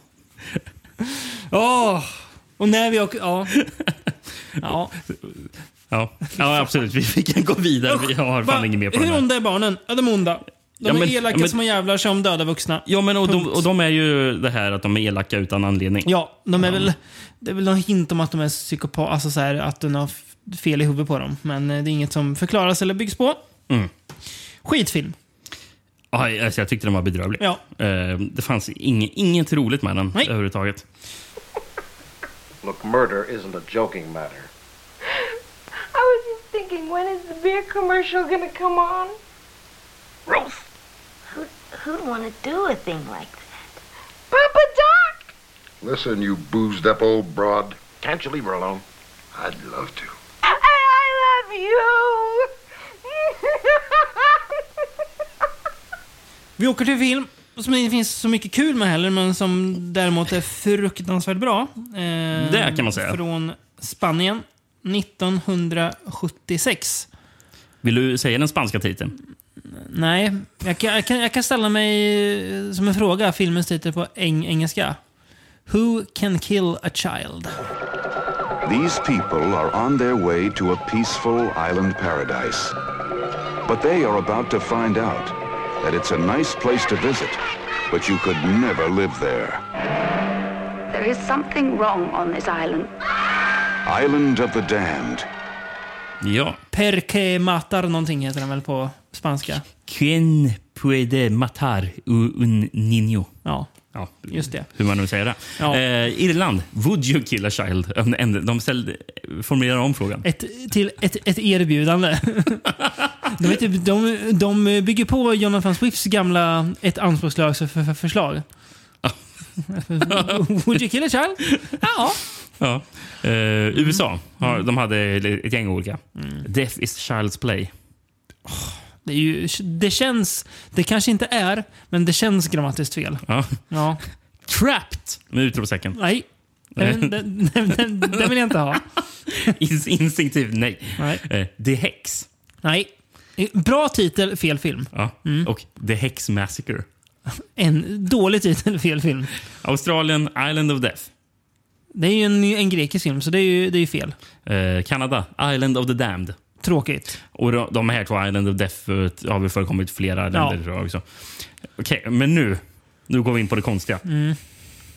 Åh! Och när vi också... Ja. Ja. Ja, ja absolut. Vi vi kan gå vidare. Vi har fan Va? inget mer på Hur onda är barnen? Ja, de är onda. De Ja, men- är elaka ja, men- små jävlar som dödar vuxna. Ja, men och de, och de är ju det här att de är elaka utan anledning. Ja, de är väl... Det är väl någon hint om att de är psykopat, alltså så här, att de har fel i huvudet på dem. Men eh, det är inget som förklaras eller byggs på. Mm. Skitfilm. Ja, alltså, jag tyckte den var bedrövlig. Ja. Eh, det fanns inget, inget roligt med den Nej. överhuvudtaget. Look, murder isn't a joking matter. I was just thinking, when is the beer commercial gonna come on? Ruth! Who, who'd want to do a thing like that? Papa Doc! Listen, you boozed up old broad. Can't you leave her alone? I'd love to. Love you! Vi åker till film som det inte finns så mycket kul med heller, men som däremot är fruktansvärt bra. Eh, Det kan man säga. Från Spanien. 1976. Vill du säga den spanska titeln? Nej, jag kan, jag, kan, jag kan ställa mig eh, som en fråga filmens titel på eng engelska. Who can kill a child? These people are on their way to a peaceful island paradise. But they are about to find out that it's a nice place to visit, but you could never live there. There is something wrong on this island. Island of the Damned. Ja. Perque matar någonting heter den väl på spanska? Quien puede matar un niño? Ja, Ja, just det. hur man nu säger det. Ja. Eh, Irland. Would you kill a child? De ställde, formulerar om frågan. Ett, till ett, ett erbjudande. de, ju- de, de bygger på Jonathan Swifts gamla ett anspråkslöst för, för förslag. Would you kill a child? Ja. Ja. Eh, USA. Har, de hade ett gäng olika. Mm. Death is child's play. Det, är ju, det känns... Det kanske inte är, men det känns grammatiskt fel. Ja. Ja. Trapped! Med utropstecken. Nej. Den, den, den, den, den vill jag inte ha. Ins- Instinktivt nej. Nej. Eh, The Hex. Nej. Bra titel, fel film. Ja. Mm. Och The Hex Massacre. En dålig titel, fel film. Australien, Island of Death. Det är ju en, en grekisk film, så det är ju, det är ju fel. Eh, Kanada, Island of the Damned. Tråkigt. Och de, de här två Island of Death eh, har väl förekommit flera länder tror jag också. Okej, men nu, nu går vi in på det konstiga.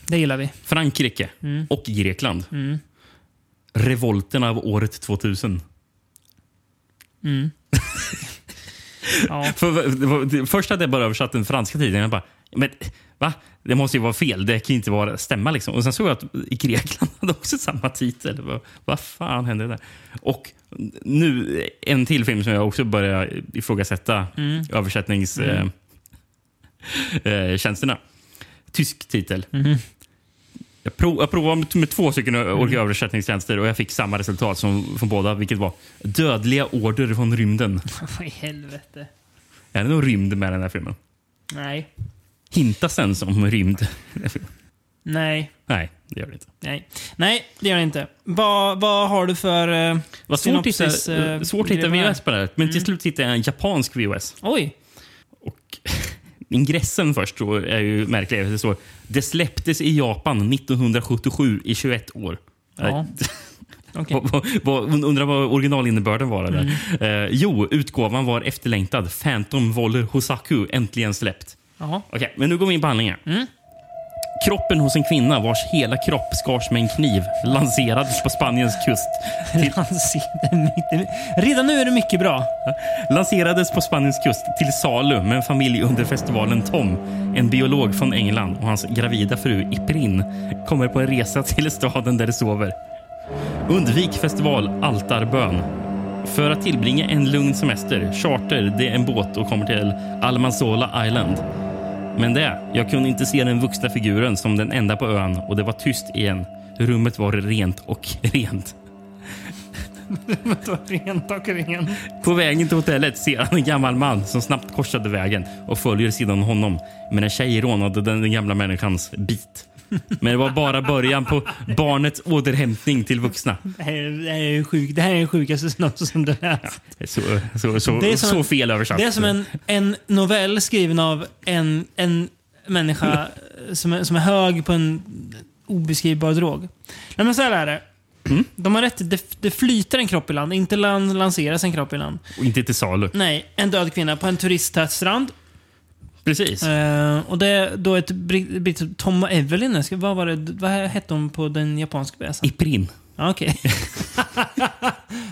Det gillar vi. Frankrike Mm. och Grekland. Revolten av året 2000. Ja. För, var, det, först hade jag bara översatt den franska titeln. Jag bara, men va? Det måste ju vara fel. Det kan ju inte vara, stämma. Liksom. Och Sen såg jag att i Grekland hade också samma titel. Vad, vad fan hände där? Och nu en till film som jag också börjar ifrågasätta Mm. översättningstjänsterna. Eh, eh, tjänsterna. Tysk titel. Mm-hmm. Jag, prov, jag provade med, två stycken Mm. olika översättningstjänster och jag fick samma resultat som från båda, vilket var Dödliga order från rymden. Vad i helvete. Är det någon rymd med den här filmen? Nej. Hintas den som rymd? Nej. Nej, det gör det inte. Nej. Nej, det gör det inte. Vad, vad har du för uh, Vad svårt hitta, synopsis, eh, svårt att hitta? VHS på det här. Men till slut hittade jag en japansk VHS. Oj. Och ingressen först då är ju märklig. Det står det släpptes i Japan 1977 i 21 år. Ja. Vad- Undrar vad originalinnebörden var. Där. Eh, jo, utgåvan var efterlängtad. Phantom Voller Hosaku äntligen släppt. Okej, men nu går vi in på handlingen. Kroppen hos en kvinna vars hela kropp skars med en kniv lanserades på Spaniens kust. Till, det Redan nu är det mycket bra. lanserades på Spaniens kust till salu med en familj under festivalen Tom. En biolog från England och hans gravida fru Iprin kommer på en resa till staden där de sover. Undvik festival altarbön. För att tillbringa en lugn semester charter de en båt och kommer till Almanzola Island. Men det, jag kunde inte se den vuxna figuren som den enda på ön och det var tyst igen. Rummet var rent och rent. Rent och rent. På vägen till hotellet ser han en gammal man som snabbt korsade vägen och följer sidan honom. Men en tjej rånade den gamla människans bit. Men det var bara början på barnets återhämtning till vuxna. Det här, är- det här är sjuk, det här är sjukaste synopsis som du läst. Så, så, så, Det är som så en- fel översatt. Det är som en, en novell skriven av en, en människa som är, som är hög på en obeskrivbar drog. Nej, men så här är det. De har rätt. Det, det flyter en kropp i land, inte lan, lanseras en kropp i land. Och inte till salu. Nej, en död kvinna på en turisttät strand. Precis. Eh, och det är då ett britt... britt- Tom och Evelyn, vad, var det, vad hette hon på den japanska pjäsen? Iprin. Ja, Okej. ja,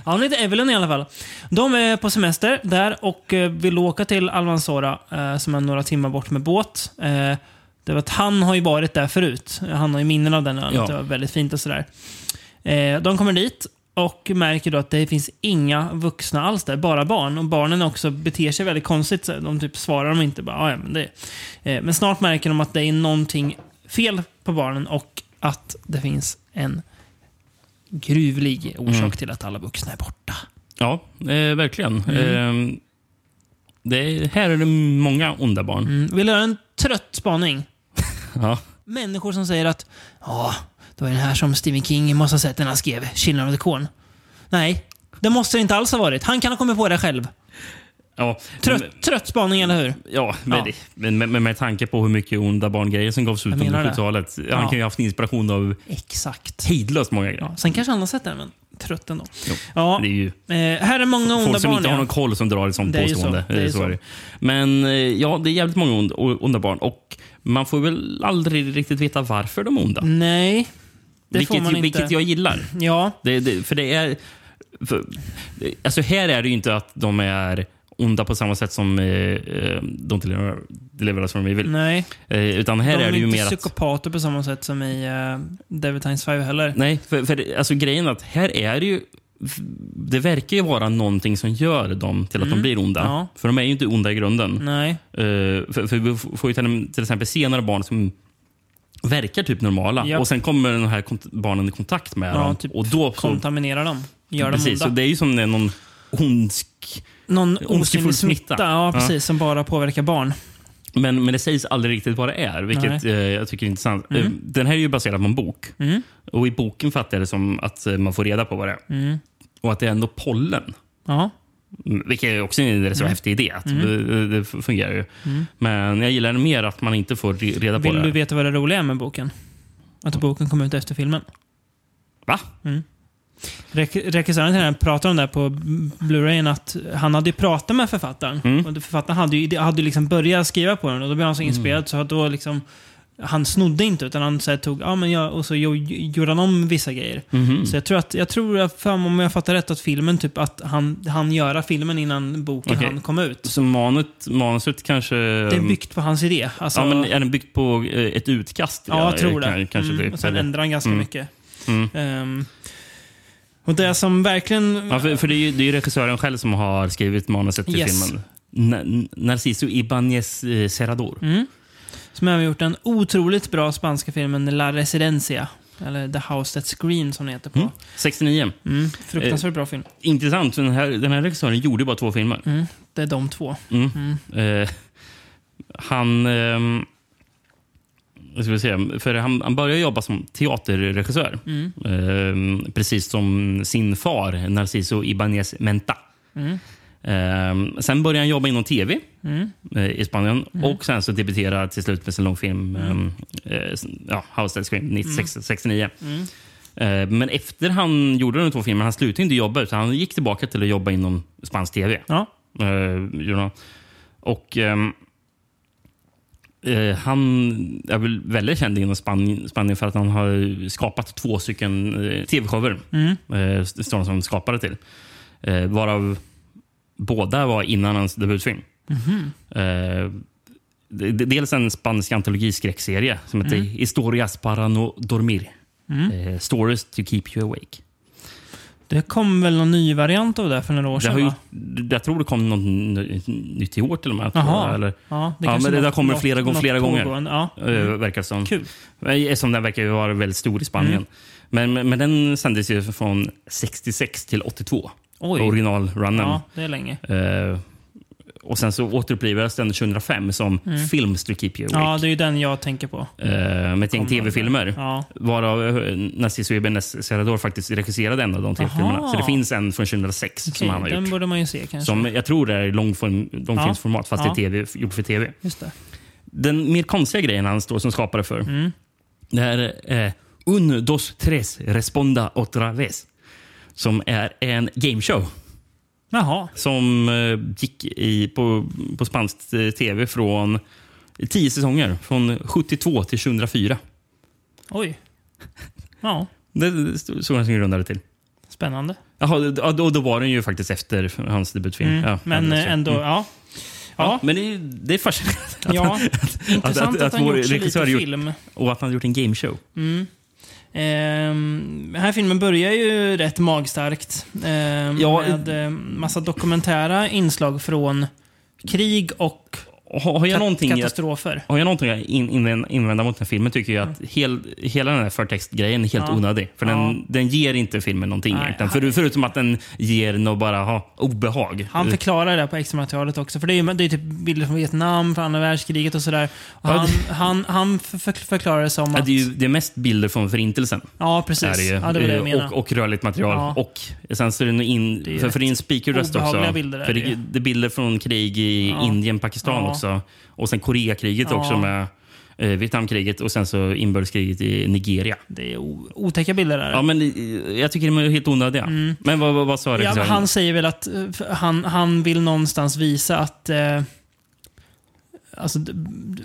hon heter Evelyn i alla fall. De är på semester där och eh, vill åka till Almanzora eh, som är några timmar bort med båt. Eh, det var att han har ju varit där förut. Han har ju minnen av den ön. Ja. Det var väldigt fint och sådär. Eh, de kommer dit och märker då att det finns inga vuxna alls där, bara barn. Och barnen också beter sig väldigt konstigt. så De typ svarar dem inte. Bara, "Ah, ja, men, det. Eh, men snart märker de att det är någonting fel på barnen och att det finns en gruvlig orsak Mm. till att alla vuxna är borta. Ja, eh, verkligen. Mm. Eh, det är, här är det många onda barn. Mm. Vill du göra en trött spaning? Ja. Människor som säger att ja, det var den här som Stephen King måste ha sett när han skrev Children of the Corn. Nej, det måste det inte alls ha varit. Han kan ha kommit på det själv. Ja, Trött, men, trött spaning, eller hur? ja, men, Ja. det- men med, med, med tanke på hur mycket onda barngrejer som gavs ut under det. 70-talet. Han Ja. kan ju ha haft inspiration av Exakt. hejdlöst många grejer. Ja, sen kanske han har sett den, men trött ändå. Jo, Ja, Det är ju eh, här är många onda folk som barn. inte har någon koll som drar ett sånt ju så. påstående. Det är så. det. Men eh, ja, det är jävligt många onda, onda barn. Och man får väl aldrig riktigt veta varför de är onda. Nej, det vilket, får man inte. vilket jag gillar. Ja, Det, det, för det är... För, alltså här är det ju inte att de är onda på samma sätt som eh, eh, de deliver, deliveras from evil. nej. Eh, utan här de är det ju inte mer att... psykopater på samma sätt som i uh, Devil Times 5 heller. Nej, för, för alltså, grejen är att här är det ju... Det verkar ju vara någonting som gör dem till att de blir onda. Mm. Ja. För de är ju inte onda i grunden. Nej. Eh, för, för vi får ju till, till exempel se några barn som verkar typ normala. Japp. Och Sen kommer den här barnen i kontakt med Ja, dem. typ och då så, Kontaminera dem. Gör dem precis, så onda. Det är ju som det är någon ondsk... Någon ondskefull smitta. smitta. Ja, Ja. precis. Som bara påverkar barn. Men, men det sägs aldrig riktigt vad det är, vilket eh, jag tycker är intressant. Eh, Den här är ju baserad på en bok. Mm. Och I boken fattar jag det som att eh, man får reda på vad det är. Mm. Och att det är ändå pollen. Ja. Mm, Vilket är också en rätt så häftig idé. Att det, fungerar ju. Men jag gillar det mer att man inte får re- reda på Vill det. du veta vad det roliga är med boken? Att boken kom ut efter filmen. Va? Rek- Regissören till den pratar om det här på Blu-rayen att han hade pratat med författaren. Mm. Och författaren hade ju, hade liksom börjat skriva på den och då blev han så inspirerad så att då liksom han snodde inte utan han så här, tog, ja men jag, och så jo- gjorde han om vissa grejer. Mhm. Så jag tror att, jag tror att, om jag fattar rätt, att filmen typ att han, han göra filmen innan boken Okej. han kom ut. Så manut, manuset kanske... Det är byggt på hans idé. Alltså, ja, men är den byggt på eh, ett utkast? Ja, jag tror det. Kan, kanske mm. typ, och sen ändrar han ganska Mm. mycket. Mm. Ehm, och det som verkligen... Ja, för, för det, är ju, det är regissören själv som har skrivit manuset till Yes. filmen. Na- Narciso Ibáñez eh, Serrador. Mm. Som även gjort den otroligt bra spanska filmen La Residencia. Eller The House That Scream som den heter på. Mm. 69. Mm. Fruktansvärt bra film. Intressant, den här, den här regissören gjorde bara två filmer. Mm. Det är de två. Mm. Eh, han... vad ska vi säga? För han, han började jobba som teaterregissör. Mm. Ehm, precis som sin far, Narciso Ibáñez Menta. Mm. Ehm, sen började han jobba inom tv Mm. eh, i Spanien. Och sen så debuterade till slut med sin långfilm ehm, eh, ja, House That Scream 1969. Mm. Eh, men efter han gjorde de två filmerna, han slutade inte jobba utan han gick tillbaka till att jobba inom spansk tv. Ja. Eh. Och ehm, eh, han är väl väldigt känd inom Spanien, Spanien för att han har skapat två stycken eh, tv-shower. Mm. Eh, står han som skapare till. Eh, varav båda var innan hans debutfilm. Mhm. Eh, d- d- dels en spansk antologiskräckserie som heter Mm. Historias para no dormir. Eh, stories to keep you awake. Det kom väl någon ny variant av det för några år sedan? ju, jag tror det kom något nytt i år till och med. Jaha. Eller, Ja, det Ja, men det där kommer något- flera gånger- något flera gånger. Ja. eh, verkar det som. Kul. Eftersom den verkar ju vara väldigt stor i Spanien. Mm. Men, men, men den sändes ju från 66 till 82. Oj. Originalrunnen. Ja, det är länge. Eh, och sen så återupplivades den 2005 som Films to keep you awake. Mm. Ja, det är ju den jag tänker på. eh, med ett gäng tv-filmer. Ja. Varav Narciso Ibáñez Serrador faktiskt regisserade en av de tv-filmerna. Så det finns en från 2006 som Okej, han har den gjort. borde man ju se kanske. Som jag tror är i långform, långfilmsformat, fast Ja. det är TV, gjort för tv. Just det. Den mer konstiga grejen han står som skapare för, Mm. det är eh, Un, dos, tres, responda otra vez. Som är en gameshow Jaha. som eh, gick i, på, på spansk eh, tv från tio säsonger. Från 72 till 2004. Oj. Ja, Det stod så ganska grundade till. spännande. Jaha, ja, då, då var den ju faktiskt efter hans debutfilm. Mm. Ja, men ändå, Mm. ja. Ja, Ja, men det är, det är fascinerande. ja. intressant att, att han vår gjort så lite gjort- film. Och att han gjort en gameshow. Ehm, den här filmen börjar ju rätt magstarkt. ehm, Ja, med eh, massa dokumentära inslag från krig och Har, jag någonting katastrofer. har jag någonting in, in, invända mot den här filmen tycker jag att hel, hela den här förtextgrejen är helt Ja. onödig. För Ja. den, den ger inte filmen någonting Nej, egentligen. För, förutom att den ger nog bara ha, obehag. Han förklarar det på extra materialet också. För det är det är typ bilder från Vietnam, från andra världskriget och sådär. Och Ja, han, det- han, han för, för, förklarar det som Ja, att... det är ju det är mest bilder från Förintelsen. Ja, precis. ju. Ja, det var det jag Eh, menade. och, och rörligt material. Ja. Och sen så är det in, för, för det är en speakerröst också. obehagliga bilder för det är bilder från krig i Ja. Indien, Pakistan Ja. Också. Och sen Koreakriget också med eh, Vietnamkriget och sen så inbördeskriget i Nigeria. Det är otäcka bilder där. Ja, men eh, jag tycker de är helt onödiga. Men vad, vad, vad sa Mm. Ja, han säger väl att eh, han, han vill någonstans visa att eh, alltså,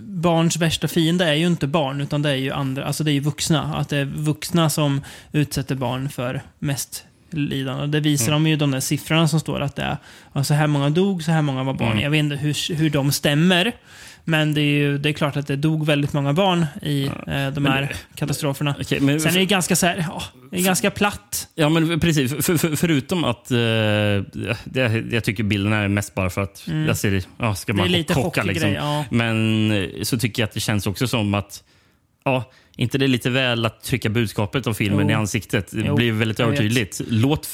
barns värsta fiende är ju inte barn, utan det är ju andra, alltså det är ju vuxna. Att det är vuxna som utsätter barn för mest lidande. Det visar Mm. de ju de där siffrorna som står att det är ja, så här många dog, så här många var barn. Mm. Jag vet inte hur, hur de stämmer. Men det är ju det är klart att det dog väldigt många barn i eh, de här katastroferna. Okej, men, Sen är det ganska så här, ja, det är ganska platt. Ja, men precis. För, för, förutom att eh, det, jag tycker bilden är mest bara för att jag ser, ja, ska Mm. Det är man lite chocka liksom. ja. Men så tycker jag att det känns också som att Ja, inte det är lite väl att trycka budskapet av filmen Jo. i ansiktet? Det Jo, blir väldigt jag övertydligt. Låt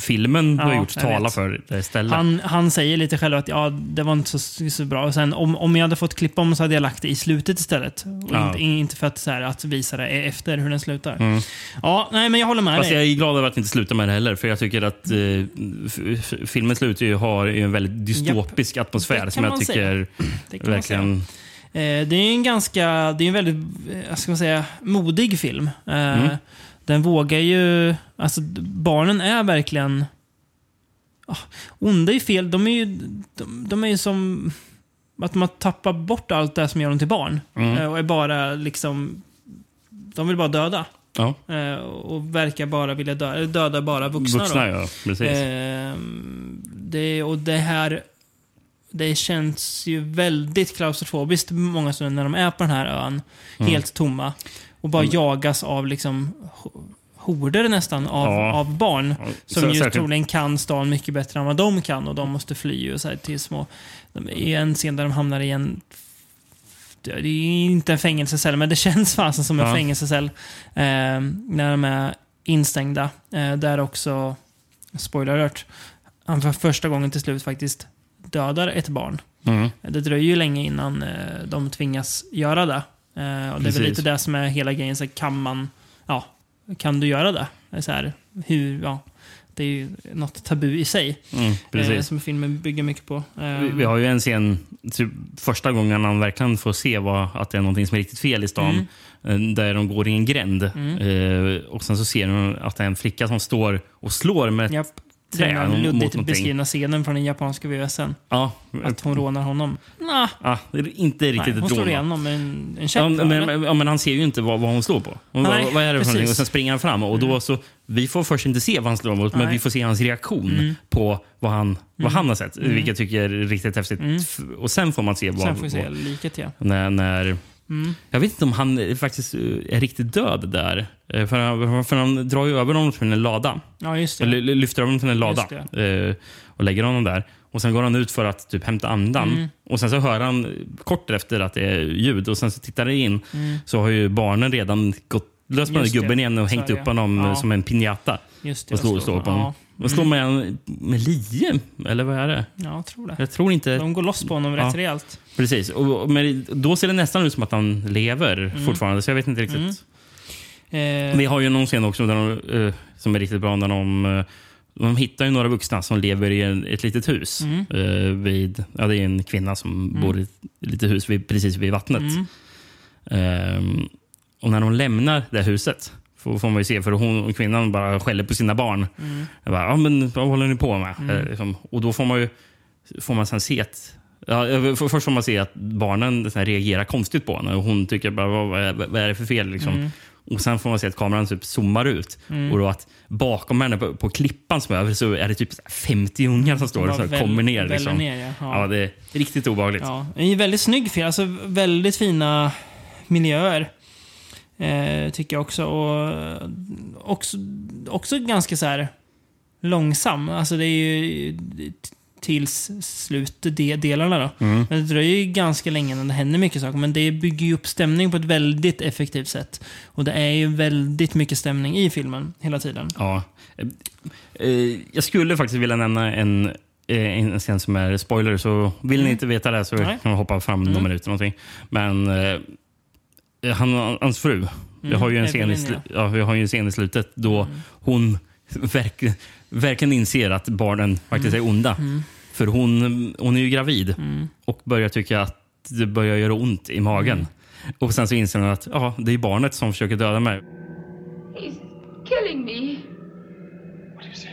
filmen du har Ja, gjort jag tala vet. för det istället. Han, han säger lite själv att ja, det var inte så, så bra. Och sen, om, om jag hade fått klippa om så hade jag lagt det i slutet istället. Och Ja. inte, inte för att, så här, att visa det efter hur den slutar. Ja, nej, men jag håller med Mm. Fast jag dig. är glad över att det inte slutar med det heller. För jag tycker att eh, filmen slutar ju har en väldigt dystopisk atmosfär Det som jag tycker säga. Verkligen... Eh, det är en ganska, det är en väldigt, eh, ska man säga, modig film. Eh, Mm. Den vågar ju, alltså barnen är verkligen, ah, onda är fel, de är ju, de, de är ju som, att man tappar bort allt det som gör dem till barn. Mm. Eh, och är bara liksom, de vill bara döda. Ja, Eh, och verkar bara vilja döda, döda bara vuxna. vuxna då. ja, precis. Det, och det här... Det känns ju väldigt klaustrofobiskt många stunder när de är på den här ön. Mm. Helt tomma. Och bara jagas av liksom ho- horder nästan av, Ja. av barn. Ja, Som så- ju särskilt- troligen kan stan mycket bättre än vad de kan. Och de måste fly och så här till små... I en scen där de hamnar i en... Det är inte en fängelsecell, men det känns fasen som en Ja. fängelsecell. Eh, när de är instängda. Eh, där också, spoiler alert, han för första gången till slut faktiskt dödar ett barn. Mm. Det dröjer ju länge innan eh, de tvingas göra det. Eh, och det är väl lite det som är hela grejen. Så kan man, ja, kan du göra det? Så här, hur, ja, det är ju något tabu i sig. Mm, Eh, som filmen bygger mycket på. Vi, vi har ju en scen, typ, första gången han verkligen får se vad, att det är någonting som är riktigt fel i stan. Mm. Där de går i en gränd. Eh, och sen så ser de att det är en flicka som står och slår med ett Japp. Den mot luddigt beskrivna scenen från den japanska VHSen. Ja, Att hon rånar honom. Nah, ja, det är inte nej, riktigt hon ett slår rån. igenom en, en käpp. Ja, men, ja, men han ser ju inte vad, vad hon slår på. Hon, Nej, vad, vad är det för. Mm. Och sen springer han fram. Och då så, vi får först inte se vad han slår mot, men Nej. Mm. vi får se hans reaktion på vad han, vad han har sett. Vilket jag tycker är riktigt häftigt. F- Och sen får man se vad... Sen får vi se liket, ja. när, när, Mm. Jag vet inte om han faktiskt eh, är riktigt död där. Eh, För han, för han drar ju över honom till en lada. Ja. Eller ly- lyfter över honom till en lada. Eh, Och lägger honom där. Och Sen går han ut för att typ hämta andan. Mm. Och Sen så hör han kort efter att det är ljud. Och Sen så tittar han in. Så har ju barnen redan gått lös Mm. Just gubben igen och hängt upp honom Ja. som en piñata. Just det. Och slår, slår på honom. Och slår med, en- med lie, eller vad är det? Ja, jag tror det. Jag tror inte... De går loss på honom Ja. rätt rejält. Precis. Och, och- men då ser det nästan ut som att han lever Mm. fortfarande. Så jag vet inte riktigt. Eh, Vi har ju någon scen också där de, eh, som är riktigt bra. Där de, eh, de hittar ju några vuxna som lever i en, ett litet hus. Mm. eh, vid, ja, det är en kvinna som bor i ett litet hus vid, precis vid vattnet. Mm. Ehm, Och när de lämnar det huset får, får man ju se, för hon, kvinnan bara skäller på sina barn. Jag bara, ja, men vad håller ni på med? Eh, liksom, och då får man ju får man sen se att Ja, för- först får man se att barnen reagerar konstigt på henne. Och hon tycker bara, vad, är, vad är det för fel? Liksom. Och Sen får man se att kameran typ zoomar ut. Och då att bakom henne på, på klippan som är över så är det typ så här 50 ungar som står och så här, väl- kommer ner. Liksom. ner, ja. Ja. Ja. det är riktigt obehagligt. Ja, en väldigt snygg film. Alltså väldigt fina miljöer. Eh, tycker jag också. Och eh, också, också ganska så här långsam. Alltså det är ju tills slutdelarna då. Mm. Men det dröjer ju ganska länge innan det händer mycket saker. Men det bygger ju upp stämning på ett väldigt effektivt sätt. Och det är ju väldigt mycket stämning i filmen hela tiden. Ja. Eh, eh, Jag skulle faktiskt vilja nämna en, en scen som är spoiler, så vill ni inte veta det så Mm. Nej. kan man hoppa fram några minuter. Någonting. Men han, hans fru, vi, har ju en scen i, ja, vi har ju en scen i slutet då Mm. hon verkligen, verkligen inser att barnen faktiskt Mm. är onda. För hon, hon är ju gravid och börjar tycka att det börjar göra ont i magen. Mm. Och sen så inser hon att ja, det är barnet som försöker döda mig. He's killing me. What do you say?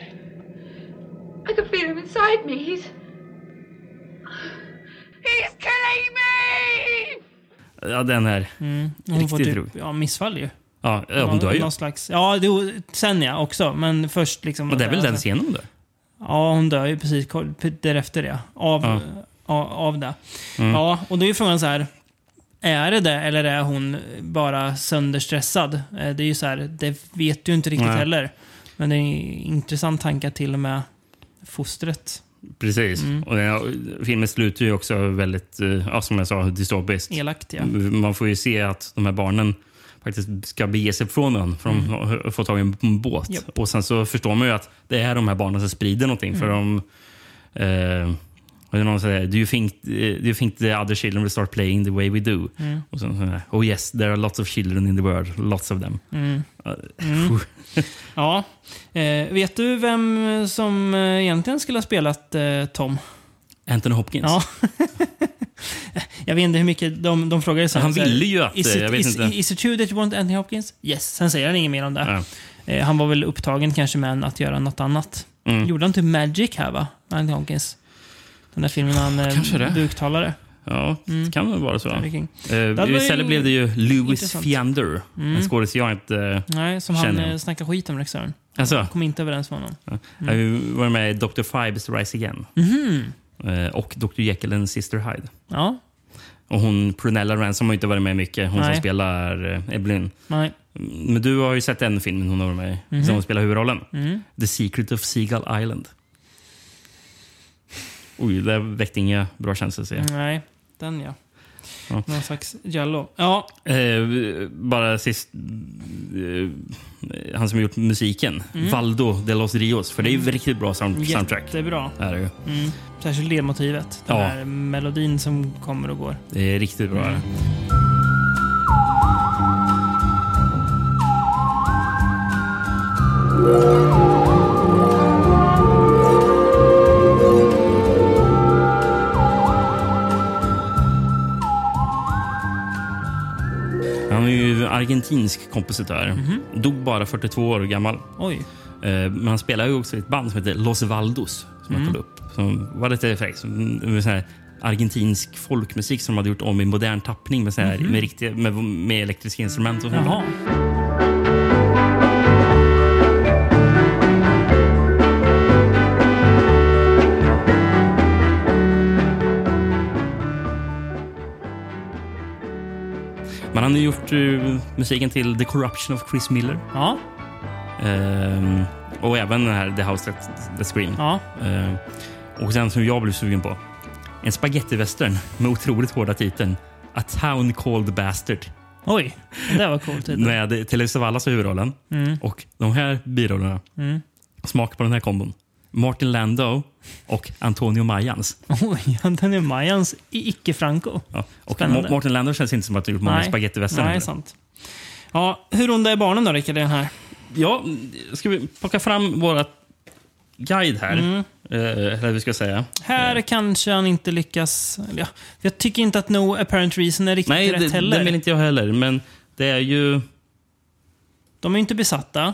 I can feel him inside me. He's. He's killing me! Ja, den är Hon får riktigt typ rolig. ja, missfall ju. Ja, hon dör ju. Någon slags, ja, det, sen ja, också. Men först liksom... Och det är väl den alltså- scenen hon dör? Ja, hon dör ju precis därefter ja. Av, Ja. av, av det. Mm. Ja, och då är ju frågan så här. Är det det eller är hon bara sönderstressad? Eh, Det är ju så här, det vet du inte riktigt Nej. heller. Men det är en intressant tanke till och med fostret, Precis. Mm. Och den, filmen slutar ju också väldigt, eh, ja, som jag sa, dystopiskt. elakt ja. Man får ju se att de här barnen faktiskt ska bege sig från ön för de har- får tag i en båt. Mm. Japp. Och sen så förstår man ju att det är de här barnen som sprider någonting. För Mm. de... Eh, någon säger? Do you, think, eh, do you think the other children will start playing the way we do? Mm. Och sen här, oh yes, there are lots of children in the world. Lots of them. Mm. Eh, Ja. Eh, vet du vem som eh, egentligen skulle ha spelat eh, Tom? Anthony Hopkins. Ja. jag vet inte hur mycket de, de så här, Han ville ju att, Is eh, it, jag vet is, inte. is it true that you want Anthony Hopkins? Yes. Sen säger han inget mer om det. Ja. Eh, han var väl upptagen kanske med att göra något annat. Mm. Gjorde han typ Magic här va? Anthony Hopkins. Den där filmen han eh, det. buktalare. Ja, det kan väl vara så. Eh, var Istället blev det ju Louis intressant. Fiander. En skådis jag inte... eh, Nej, som han Känner jag. eh, snackade skit om regissören. Alltså, Kom inte överens med honom. jag har ju varit med i Dr. Fibes Rise Again. Eh, Och Dr. Jekyll and Sister Hyde. Ja, Och hon Prunella Ransom har inte varit med mycket. Hon Nej. som spelar eh, Evelyn. nej. Men du har ju sett en film hon har varit med i. Som hon spelar huvudrollen. Mm. The Secret of Seagull Island. Oj, det väckte inga bra känslor ser jag. Nej, den ja. Ja. Någon slags Jallo. Ja, Eh, bara sist... Eh, han som gjort musiken. Valdo de los Rios. För det är ju riktigt bra sound, soundtrack. jättebra. Är det, ju. Mm. Särskilt ledmotivet. Den Ja. här melodin som kommer och går. det är riktigt bra. Mm. Han argentinsk kompositör. Mhm. Dog bara 42 år gammal. Oj. Eh, Men han spelar ju också i ett band som heter Los Valdos. Som Mm. jag kollade upp. Som var lite fräckt. Argentinsk folkmusik som de hade gjort om i modern tappning med, så här, med, riktiga, med, med elektriska instrument och sånt. Mhm. Jaha. Men han har gjort eh, musiken till The Corruption of Chris Miller. Ja. Ehm, och även den här The House That, that Scream. Ja. Ehm, och sen som jag blev sugen på. En spagettivästern med otroligt hårda titeln. A Town Called Bastard. Oj. Det var coolt. titel. Med Telly Savalas i huvudrollen. Mm. Och de här birollerna. Smak på den här kombon. Martin Landau och Antonio Mayans. Oj, Antonio Mayans i icke-Franco. Ja. Och Spännande. Ma- Martin Landau känns inte som att han gjort många spagettivästern. Nej, sant. Ja, hur onda är barnen då, Rickard, i den här? Ja, ska vi plocka fram våra guide här? Mm. Eh, eller vi ska säga. Här kanske han inte lyckas... Ja, jag tycker inte att No apparent reason är riktigt Nej, rätt det, heller. det vill inte jag heller. Men Det är ju... De är ju inte besatta.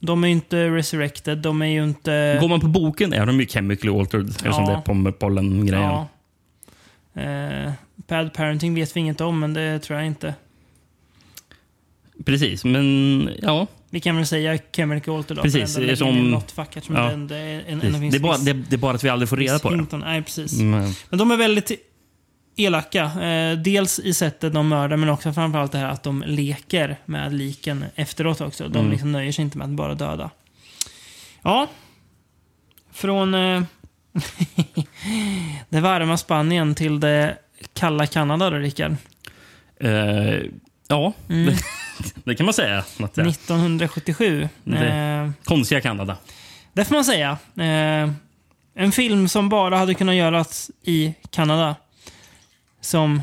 De är ju inte resurrected. De är ju inte... Går man på boken är de ju chemically altered eftersom det är pom- pollen-grejen. Ja. Eh, bad parenting vet vi inget om, men det tror jag inte. Precis, men ja. Vi kan väl säga Chemical Alter då. Precis, för ändå som- något ja. det ändå är en, en, Det, är bara, det, det är bara att vi aldrig får reda på det. Nej, precis. Men, Men de är väldigt elaka. Eh, dels i sättet de mördar, men också framförallt det här att de leker med liken efteråt också. De Mm. liksom nöjer sig inte med att bara döda. Ja. Från eh, det varma Spanien till det kalla Kanada då, Rickard. eh, ja, Mm. det, det kan man säga. Att det är 1977. Det- konstiga Kanada. det får man säga. Eh, en film som bara hade kunnat göras i Kanada. Som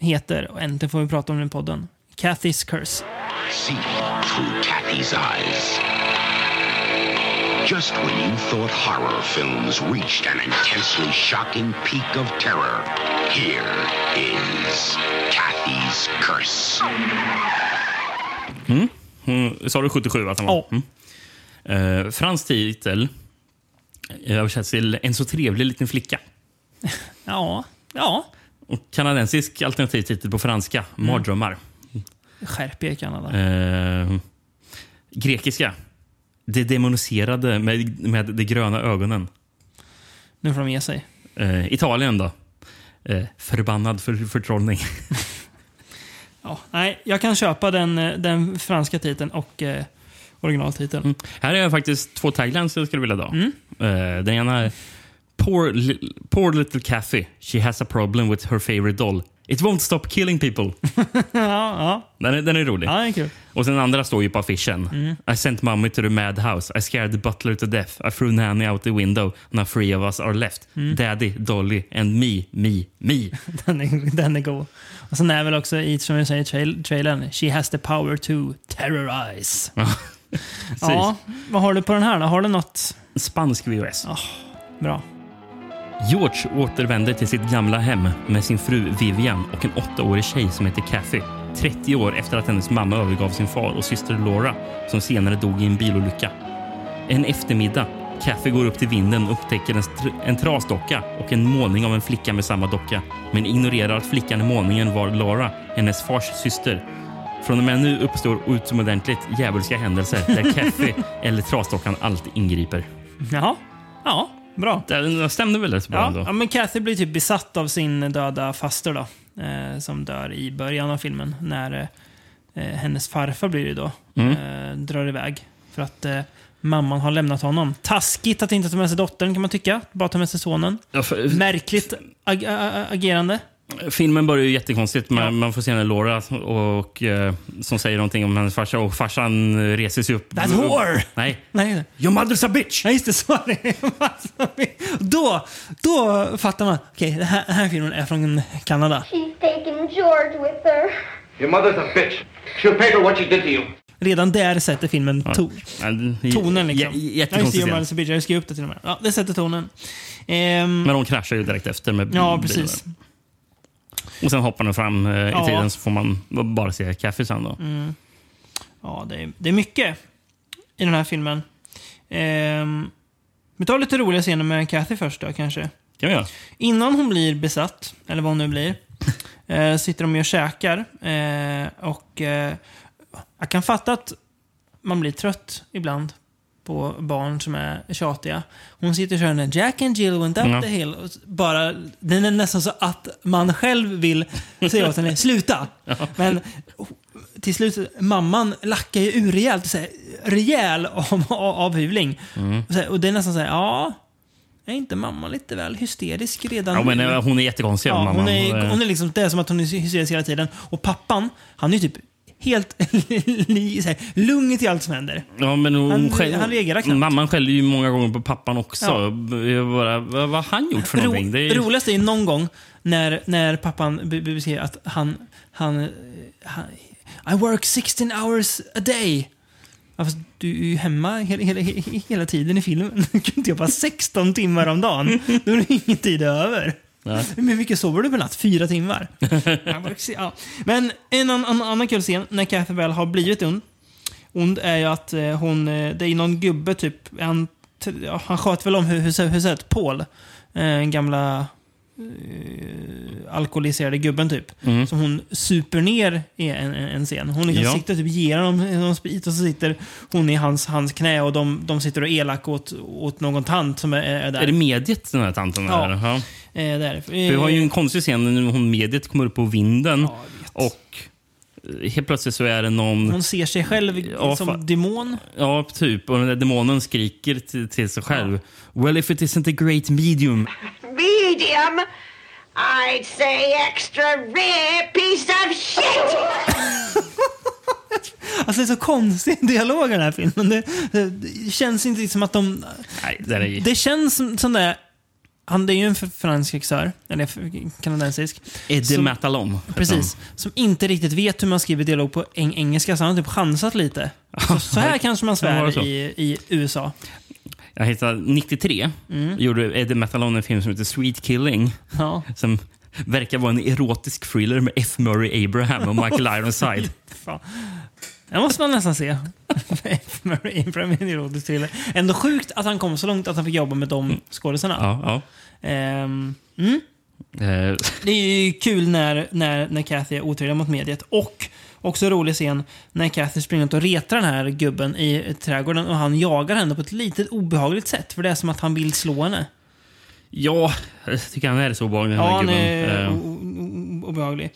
heter, och äntligen får vi prata om den i podden, Kathy's Curse. See through Kathy's eyes. Just when you thought horror films reached an intensely shocking peak of terror, here is Kathy's curse. Mm, sa du 77 att den var? Ja. Mm. Eh, fransk titel översätts till En så trevlig liten flicka. Ja, ja. Kanadensisk alternativ titel på franska, Mm. Mardrömmar. Skärp er Kanada. Eh, grekiska, Det demoniserade med, med de gröna ögonen. Nu får de ge sig. Eh, Italien då? Eh, förbannad för, förtrollning. Ja, nej, jag kan köpa den, eh, den franska titeln och eh, originaltiteln. Här är faktiskt två taglines jag skulle vilja dra. Mm. Eh, den ena är poor, li- poor little Kathy. She has a problem with her favorite doll. It won't stop killing people. ja, ja. Den är, den är rolig. ja, det är kul. Och sen den andra står ju på affischen. Mm. I sent mommy to the madhouse. I scared the butler to death. I threw Nanny out the window. Now three of us are left. Mm. Daddy, Dolly and me, me, me. Den är, den är god. Och sen är väl också i, som säger i trail, trailern, She has the power to terrorize. Ja, vad har du på den här då? Har du något Spansk VHS. bra? George återvänder till sitt gamla hem med sin fru Vivian och en åttaårig tjej som heter Kathy. 30 år efter att hennes mamma övergav sin far och syster Laura som senare dog i en bilolycka. En eftermiddag. Kathy går upp till vinden och upptäcker en, en trasdocka och en målning av en flicka med samma docka. Men ignorerar att flickan i målningen var Laura, hennes fars syster. Från och med nu uppstår utomordentligt djävulska händelser där Kathy eller trasdockan alltid ingriper. Jaha. Ja, bra. Det stämde väl rätt bra Ja, ändå? ja, men Kathy blir typ besatt av sin döda faster då. Eh, som dör i början av filmen. När eh, hennes farfar blir det då. Mm. Eh, drar iväg. För att eh, mamman har lämnat honom. Taskigt att inte ta med sig dottern kan man tycka. Bara ta med sig sonen. Ja, för- Märkligt ag ag agerande. Filmen börjar ju jättekonstigt. Man, man får se henne Laura och, eh, som säger någonting om hennes farsa och farsan reser sig upp. That whore! Nej. Nej, Your mother's a bitch! Ja, just det. Det. då, då fattar man. Okej, den, här, den här filmen är från Kanada. She's taken George with her. Your mother's a bitch. She'll pay for what she did to you. Redan där sätter filmen to Ja, tonen. Liksom. Ja, Jättekonstigt. Your Mother's a Bitch. Jag skrev upp det till och med. Ja, det sätter tonen. Ehm, Men de kraschar ju direkt efter med ja, bilen. Och sen hoppar den fram eh, i Ja. tiden så får man bara se Kathy sen då. Ja, det är, det är mycket i den här filmen. Ehm, vi tar lite roliga scener med Kathy först då, kanske. kan vi göra. Innan hon blir besatt, eller vad hon nu blir, eh, sitter de och käkar. Eh, och eh, jag kan fatta att man blir trött ibland på barn som är tjatiga. Hon sitter och kör den där Jack and Jill went up Ja. the hill. Och bara, den är nästan så att man själv vill säga åt henne, sluta! Men till slut, mamman lackar ju ur rejält. Så här, rejäl av, av. Mm. Och, så här, och det är nästan så här, ja... Är inte mamma lite väl hysterisk redan Ja, men, hon är jättekonstig. Ja, mamman. hon, är, hon är liksom, det är som att hon är hysterisk hela tiden. Och pappan, han är typ helt li- så här, lugn till allt som händer. Ja, men hon Han- skäll, han reagerar knappt. Mamman skäller ju många gånger på pappan också. Ja. Bara, vad har han gjort för Ro, någonting? Det är, Roligast är någon gång när, när pappan beskriver att han, han, eh, han... I work 16 hours a day. Ja, fast du är ju hemma hela, hela, hela tiden i filmen. Du kan inte jobba 16 timmar om dagen. Då är det ingen tid över. Hur mycket sover du per natt? Fyra timmar? Ja, men- ja. Men en annan, annan kul scen när Cathy väl har blivit ond, ond är ju att eh, hon, eh, det är någon gubbe typ, han, ja, han sköt väl om hu- huset, huset Paul, eh, gamla eh, alkoholiserade gubben typ. Som hon super ner i en, en, en scen. Hon liksom Ja. sitter typ ger honom någon sprit och så sitter hon i hans, hans knä och de, de sitter och är elak åt, åt någon tant som är, är där. Är det mediet den här tanten? Ja. Är? Ja. Eh, där. Vi har ju en konstig scen när hon mediet kommer upp på vinden Ja, och eh, helt plötsligt så är det någon... Hon ser sig själv Ja, som demon. Ja, typ. Och den där demonen skriker till, till sig själv. Well, if it isn't a great medium. Medium? I'd say extra rare piece of shit! Alltså det är så konstig dialog i den här filmen. Det, det, det känns inte som att de... Nej, det är. Det känns som, som det Han det är ju en fransk regissör, eller kanadensisk. Eddie som- Matalon. heter Precis. Som inte riktigt vet hur man skriver dialog på eng engelska, så han har typ chansat lite. Så, så här kanske man svär så? i, i USA. Jag hittade 93 Mm. gjorde Eddie Matalon en film som heter Sweet Killing. Ja. Som verkar vara en erotisk thriller med F. Murray Abraham och Michael Ironside. Det måste man nästan se. F. Murray Abraham är en erotisk thriller. Ändå sjukt att han kom så långt att han fick jobba med de skådisarna. Ja, ja. Ehm, mm. Eh, Det är ju kul när, när, när Kathy är otrevlig mot mediet. Och också en rolig scen när Kathy springer ut och retar den här gubben i trädgården och han jagar henne på ett litet obehagligt sätt. För det är som att han vill slå henne. ja, jag tycker han är så obehaglig den Ja, här han gubben. är Eh, o- o- o- obehaglig.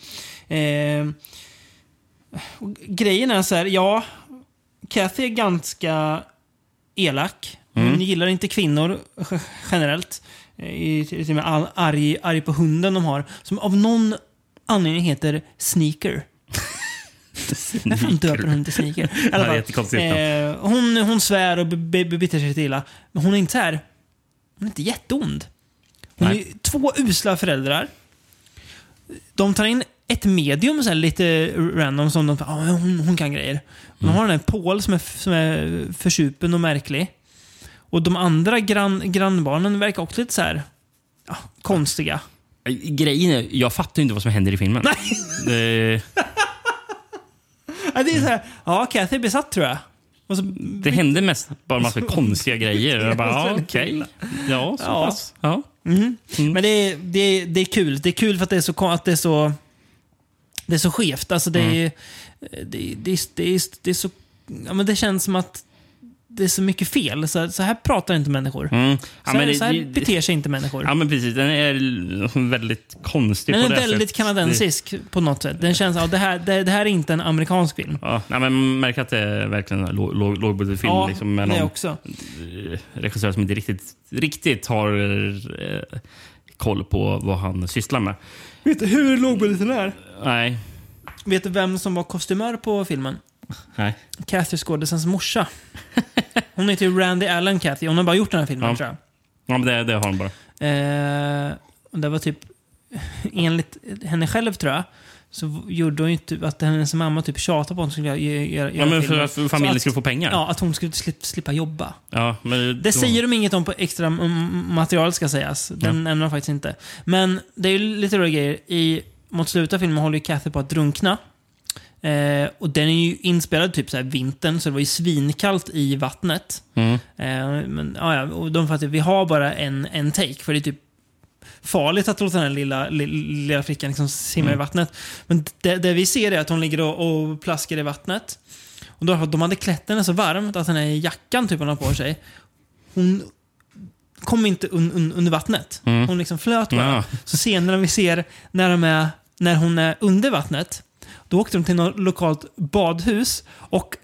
Och grejen är så här, ja, Kathy är ganska elak. Hon Mm. gillar inte kvinnor generellt. Eh, i- Till och med all- arg, arg på hunden de har. Som av någon anledning heter Sneaker. Fan döper hon till Sneaker? I alla det fall, eh, hon, hon svär och be- be- bebitter sig till illa. Men hon är inte så här. Hon är inte jätteond. Hon Nej. är två usla föräldrar. De tar in ett medium så här, lite random som de ah, hon, hon kan grejer. De Mm. har den här Paul som är, som är försupen och märklig. Och de andra grann, grannbarnen verkar också lite så här ja, konstiga. Grejen är, jag fattar inte vad som händer i filmen. Nej. Eh, Ja, det är så här, ja, Kathy är besatt tror jag. Och så, det hände mest bara en massa konstiga grejer. Jag bara, ja, okej. Ja, så Ja. pass. Ja. Men det är, det, är, det är kul. Det är kul för att det är så, att det är så, det är så skevt. Alltså det, är, det, det, är, det, är, det är så... Ja, men det känns som att det är så mycket fel. Så, så här pratar inte människor. Mm. Ja, så, här, men det- så här det- beter sig inte människor. Ja, men precis. Den är väldigt konstig Den på är det väldigt sättet. kanadensisk på något sätt. Den känns, ja, det, här, det, det här är inte en amerikansk film. Ja, nej, men man märker att det är verkligen en låg- låg- lågbudgetfilm. Ja, liksom, med det någon också. eh, regissör som inte riktigt, riktigt har eh, koll på vad han sysslar med. Vet du hur lågbudgeten är? Nej. Vet du vem som var kostymör på filmen? Nej. Kathy skådisens morsa. Hon heter ju Randy Allen Kathy. Hon har bara gjort den här filmen Ja. tror jag. Ja, men det, det har han bara. Eh, och det var typ, enligt henne själv tror jag, så gjorde hon ju typ att hennes mamma typ tjatade på att hon skulle göra, göra Ja, men för att familjen att- skulle få pengar. Ja, att hon skulle slippa, slippa jobba. Ja, men Det säger de inget om på extra material ska sägas. Den nämner de faktiskt inte. Men det är ju lite roliga grejer. I, mot slutet av filmen håller ju Kathy på att drunkna. Eh, och den är ju inspelad typ så här vintern, så det var ju svinkallt i vattnet. Mm. Eh, men ja, och de fattar att vi har bara en, en take, för det är typ farligt att låta den här lilla, lilla, lilla flickan liksom simma Mm. i vattnet. Men det, det vi ser är att hon ligger och, och plaskar i vattnet. Och då, de hade klätt henne så varmt att den här jackan typ hon har på sig, hon kom inte un, un, under vattnet. Mm. Hon liksom flöt bara. Ja. Så senare vi ser när, de är, när hon är under vattnet, då åkte de till något lokalt badhus och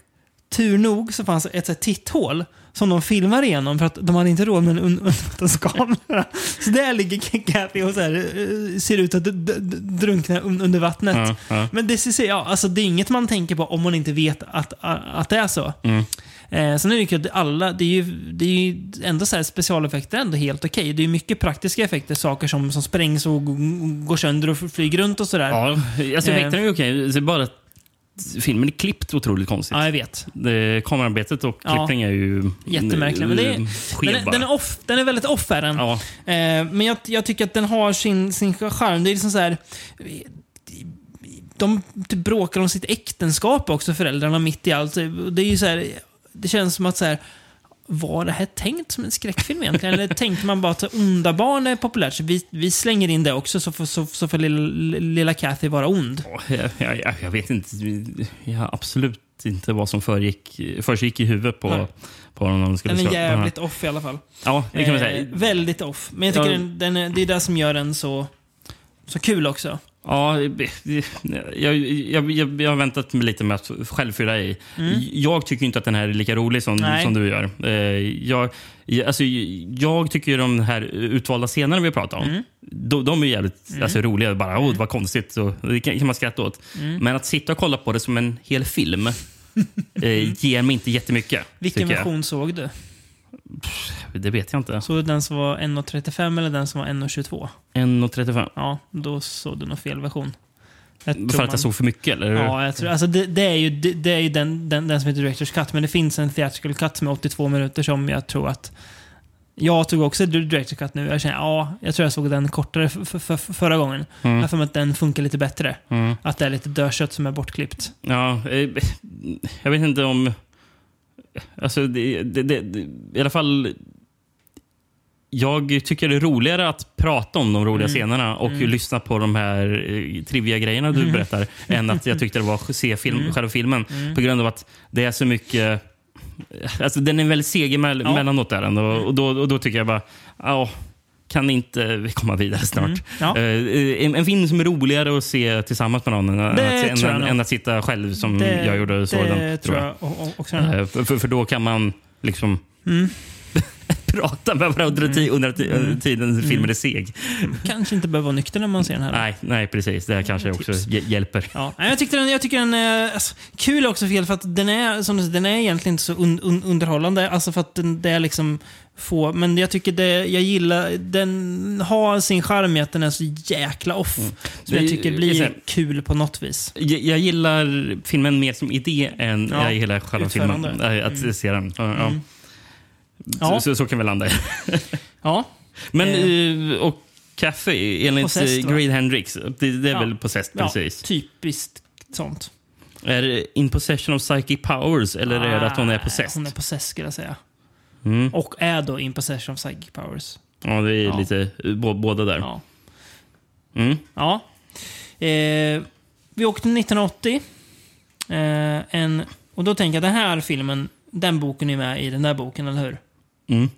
tur nog så fanns ett så här titthål som de filmar igenom för att de hade inte råd med en un- undervattenskamera. så där ligger Kathy och så här, eh, ser ut att drunkna un- under vattnet. Ja, ja. Men det, ser- ja, alltså, det är inget man tänker på om man inte vet att, att det är så. Mm. Eh, sen är det ju att alla, det är ju, det är ju ändå så här specialeffekter ändå helt okej. Det är ju mycket praktiska effekter, saker som, som sprängs och går sönder och flyger runt och sådär. Ja, alltså Eh. effekterna är ju okej. Det är bara att filmen är klippt otroligt konstigt. Ja, jag vet. Det, kamerarbetet och Ja. klippning är ju Jättemärklig. Men det är, den, är, den, är off, den är väldigt off är den. Ja. Eh, men jag, jag tycker att den har sin, sin charm. Det är liksom så här... De typ bråkar om sitt äktenskap också, föräldrarna, mitt i allt. Det är ju så här, Det känns som att så här, var det här tänkt som en skräckfilm egentligen? Eller tänkte man bara att onda barn är populärt, så vi, vi slänger in det också, så får, så, så får lilla, lilla Kathy vara ond? Jag, jag, jag- vet inte. Jag har absolut inte vad som föregick, försiggick i huvudet på, Nej. på honom. Om de skulle Den är jävligt off i alla fall. Ja, det kan man Eh, säga. väldigt off. Men jag tycker Ja. den, den det är det som gör den så, så kul också. Ja, jag, jag, jag, jag har väntat mig lite med att självfylla i. Jag tycker inte att den här är lika rolig som, Mm. Nej. som du gör. Eh, Jag, alltså, jag tycker ju de här utvalda scenerna vi pratar om, Mm. de, de är jävligt alltså, roliga. Bara, oh, var konstigt. Så, det kan, kan man skratta åt. Mm. Men att sitta och kolla på det som en hel film eh, ger mig inte jättemycket. Vilken version såg du? Det vet jag inte. Såg du den som var 1.35 eller den som var 1.22? 1.35. Ja, då såg du nog fel version. Jag För att man- jag såg för mycket? Eller? Ja, jag tror, alltså det, det är ju, det, det är ju den, den, den som heter Directors Cut, men det finns en theatrical cut med 82 minuter som jag tror att... Jag tog också Directors Cut nu. Jag känner, ja, jag tror jag såg den kortare f- f- f- förra gången. Mm. Jag har för mig att den funkar lite bättre. Mm. Att det är lite dödkött som är bortklippt. Ja, eh, jag vet inte om... Alltså, det, det, det, i alla fall... Jag tycker det är roligare att prata om de roliga Mm. scenerna och lyssna på de här eh, grejerna du berättar än att jag tyckte det var att se film, Mm. själva filmen. På grund av att det är så mycket... Alltså, den är väldigt seg emell- Ja. emellanåt. Där, och, och, då, och då tycker jag bara... Ja, kan inte vi komma vidare snart? Mm. Ja. Eh, en, en film som är roligare att se tillsammans med någon än, Det att, tror jag än, än att sitta själv som Det, jag gjorde och såg det tror jag o- o- också. den har. Eh, För, för, för då kan man liksom Mm. prata med varandra ti- under ti- tiden filmen är seg. Kanske inte behöver vara nykter när man ser den här. Nej, nej, precis. Det här kanske också hjälper. Ja, jag, tyckte den, jag tycker den är alltså, kul också fel för att den är, som du säger, den är egentligen inte så un, un, underhållande. Alltså för att den, det är liksom få, men jag tycker det, jag gillar, den har sin charm i att den är så jäkla off. Som jag Mm. Tycker det blir här- kul på något vis. Jag, jag gillar filmen mer som idé än Ja, jag gillar själva filmen. Eh, Att se den. Ja, ja. Ja. Så, så, kan vi landa i. Ja, Men, Eh. och Kaffe enligt Possessed, eh, va? Grade Hendrix, det, det är Ja. väl Possessed ja precis? typiskt sånt. Är det in possession of psychic powers eller är det att hon är Ah, possessed? Hon är possessed skulle jag säga. Mm. Och är då in possession of psychic powers. Ja, det är Ja. lite eh, bå- båda där. Ja. Mm. Ja. Eh, vi åkte 1980. Eh, en, och då tänker jag, den här filmen, den boken är med i den där boken, eller hur? Mm.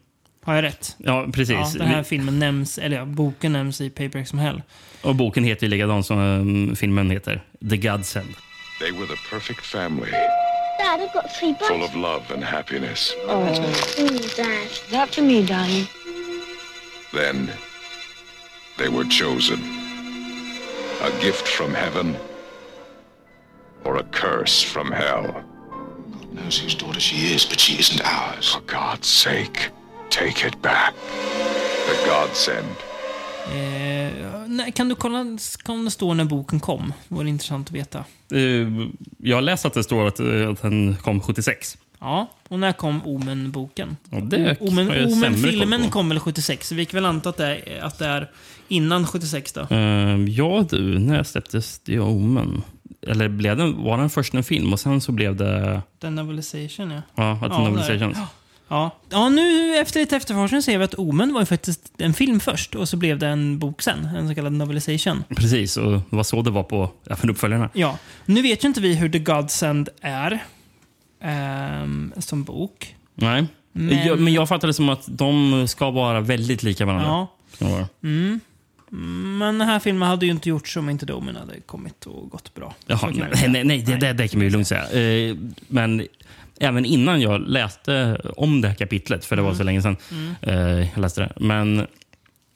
Har jag rätt? Ja, precis. Ja, den här filmen nämns, eller ja, boken nämns i Paper X Hell. Och boken heter ju likadant som um, filmen heter. The Godsend. They were the perfect family, Dad, I've got three full bucks. of love and happiness. Oh, Dad. That for me, darling. Then they were chosen. A gift from heaven or a curse from hell. Knows whose daughter she is, but she isn't ours. For God's sake, take it back. The godsend. Eh, kan du kolla om det står när boken kom? Det vore intressant att veta. Uh, jag har läst att det står att, uh, att den kom 76. Ja, och när kom Omen-boken? Ja, det Omen, Omen-filmen kom väl 76? Så vi kan väl anta att det är, att det är innan 76 då? Uh, ja du, när släpptes The Omen? Eller blev den, var den först en film och sen så blev det... The Novelization, ja. Ja, att Ja, Novelization. där. Ja. ja, nu efter lite efterforskning ser vi att Omen var ju faktiskt en film först och så blev det en bok sen. En så kallad novelization. Precis, och det var så det var på uppföljarna. Ja. Nu vet ju inte vi hur The Godsend är ehm, som bok. Nej. Men- Jag, men jag fattar det som att de ska vara väldigt lika varandra. Ja. Vara. Men den här filmen hade ju inte gjorts om inte Omen hade kommit och gått bra. Jaha, vi nej, nej, nej, det, det, det kan man ju lugnt säga. Eh, men även innan jag läste om det här kapitlet, för det Mm. var så länge sedan eh, jag läste det. Men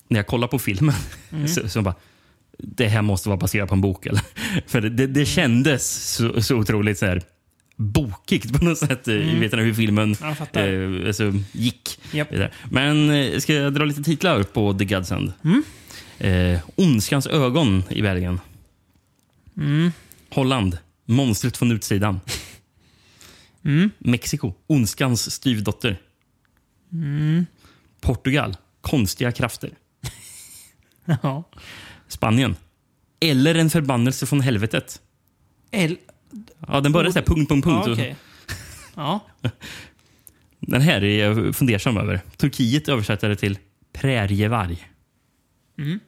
när jag kollade på filmen Mm. så, så bara, det här måste vara baserat på en bok. Eller? För det, det, det kändes så, så otroligt så här, bokigt på något sätt. Mm. Vet hur filmen eh, alltså, gick. Vidare. Men eh, ska jag dra lite titlar på The Godsend? Mm. Eh, Ondskans ögon i Belgien. Mm. Holland. Monstret från utsidan. Mexiko. Ondskans styvdotter. Portugal. Konstiga krafter. Ja. Spanien. Eller en förbannelse från helvetet. El- Ja, den börjar så här punkt, punkt, punkt. ja, okej. ja. Den här är jag fundersam över. Turkiet översätter det till prärievarg. Mm.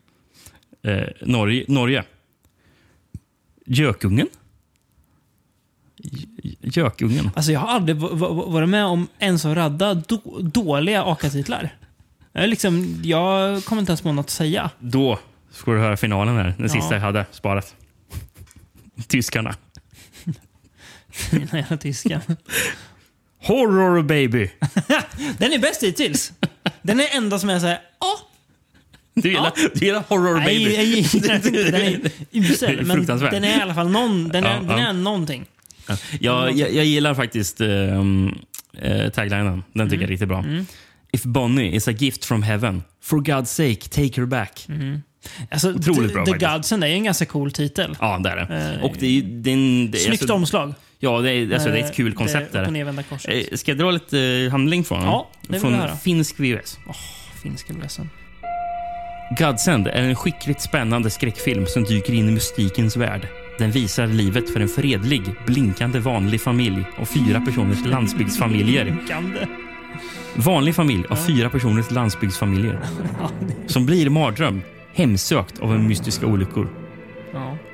Eh, Norge, Norge. Gökungen? Gökungen. Alltså jag har aldrig varit med om en så radda då- dåliga AKA-titlar. Liksom, jag kommer inte ens på något att säga. Då ska du höra finalen här. Den sista Ja. jag hade sparat. Tyskarna. Fina jävla tyskan. Horror baby! Den är bäst hittills. Den är enda som är såhär, ja. Du gillar, du gillar horror Nej, baby? jag gillar inte. Den är usel. Men den är i alla fall någon, den är, Ja, den ja. är någonting. Ja, jag, jag, jag gillar faktiskt um, uh, taglinen. Den tycker jag är riktigt bra. Mm. If Bonnie is a gift from heaven, for God's sake, take her back. Alltså, Otroligt bra The faktiskt. Godsen är en ganska cool titel. Ja, det är det. Eh, Och det är, det är, en- det Snyggt alltså, omslag. Ja, det är, alltså, det är ett Eh, kul koncept. Det upp och där. Eh, Ska jag dra lite eh, handling från? Ja, det vill Från jag höra. finsk VHS. Finska blir ledsen. Godsend är en skickligt spännande skräckfilm som dyker in i mystikens värld. Den visar livet för en fredlig, blinkande vanlig familj och fyra personers landsbygdsfamiljer. Vanlig familj av fyra personers landsbygdsfamiljer. Som blir mardröm, hemsökt av en mystiska olyckor.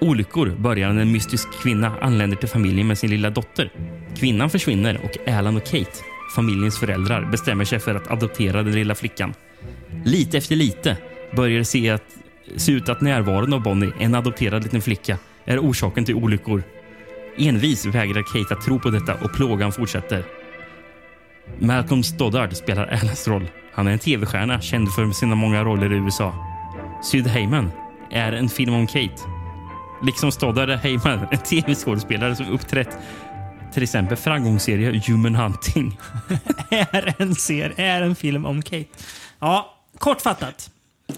Olyckor börjar när en mystisk kvinna anländer till familjen med sin lilla dotter. Kvinnan försvinner och Alan och Kate, familjens föräldrar, bestämmer sig för att adoptera den lilla flickan. Lite efter lite börjar se, att, se ut att närvaron av Bonnie, en adopterad liten flicka, är orsaken till olyckor. Envis vägrar Kate att tro på detta och plågan fortsätter. Malcolm Stoddard spelar Alans roll. Han är en tv-stjärna känd för sina många roller i USA. Syd Heyman är en film om Kate. Liksom Stoddard är Heyman en tv-skådespelare som uppträtt till exempel framgångsserie Human Hunting. Är en ser, är en film om Kate. Ja, kortfattat.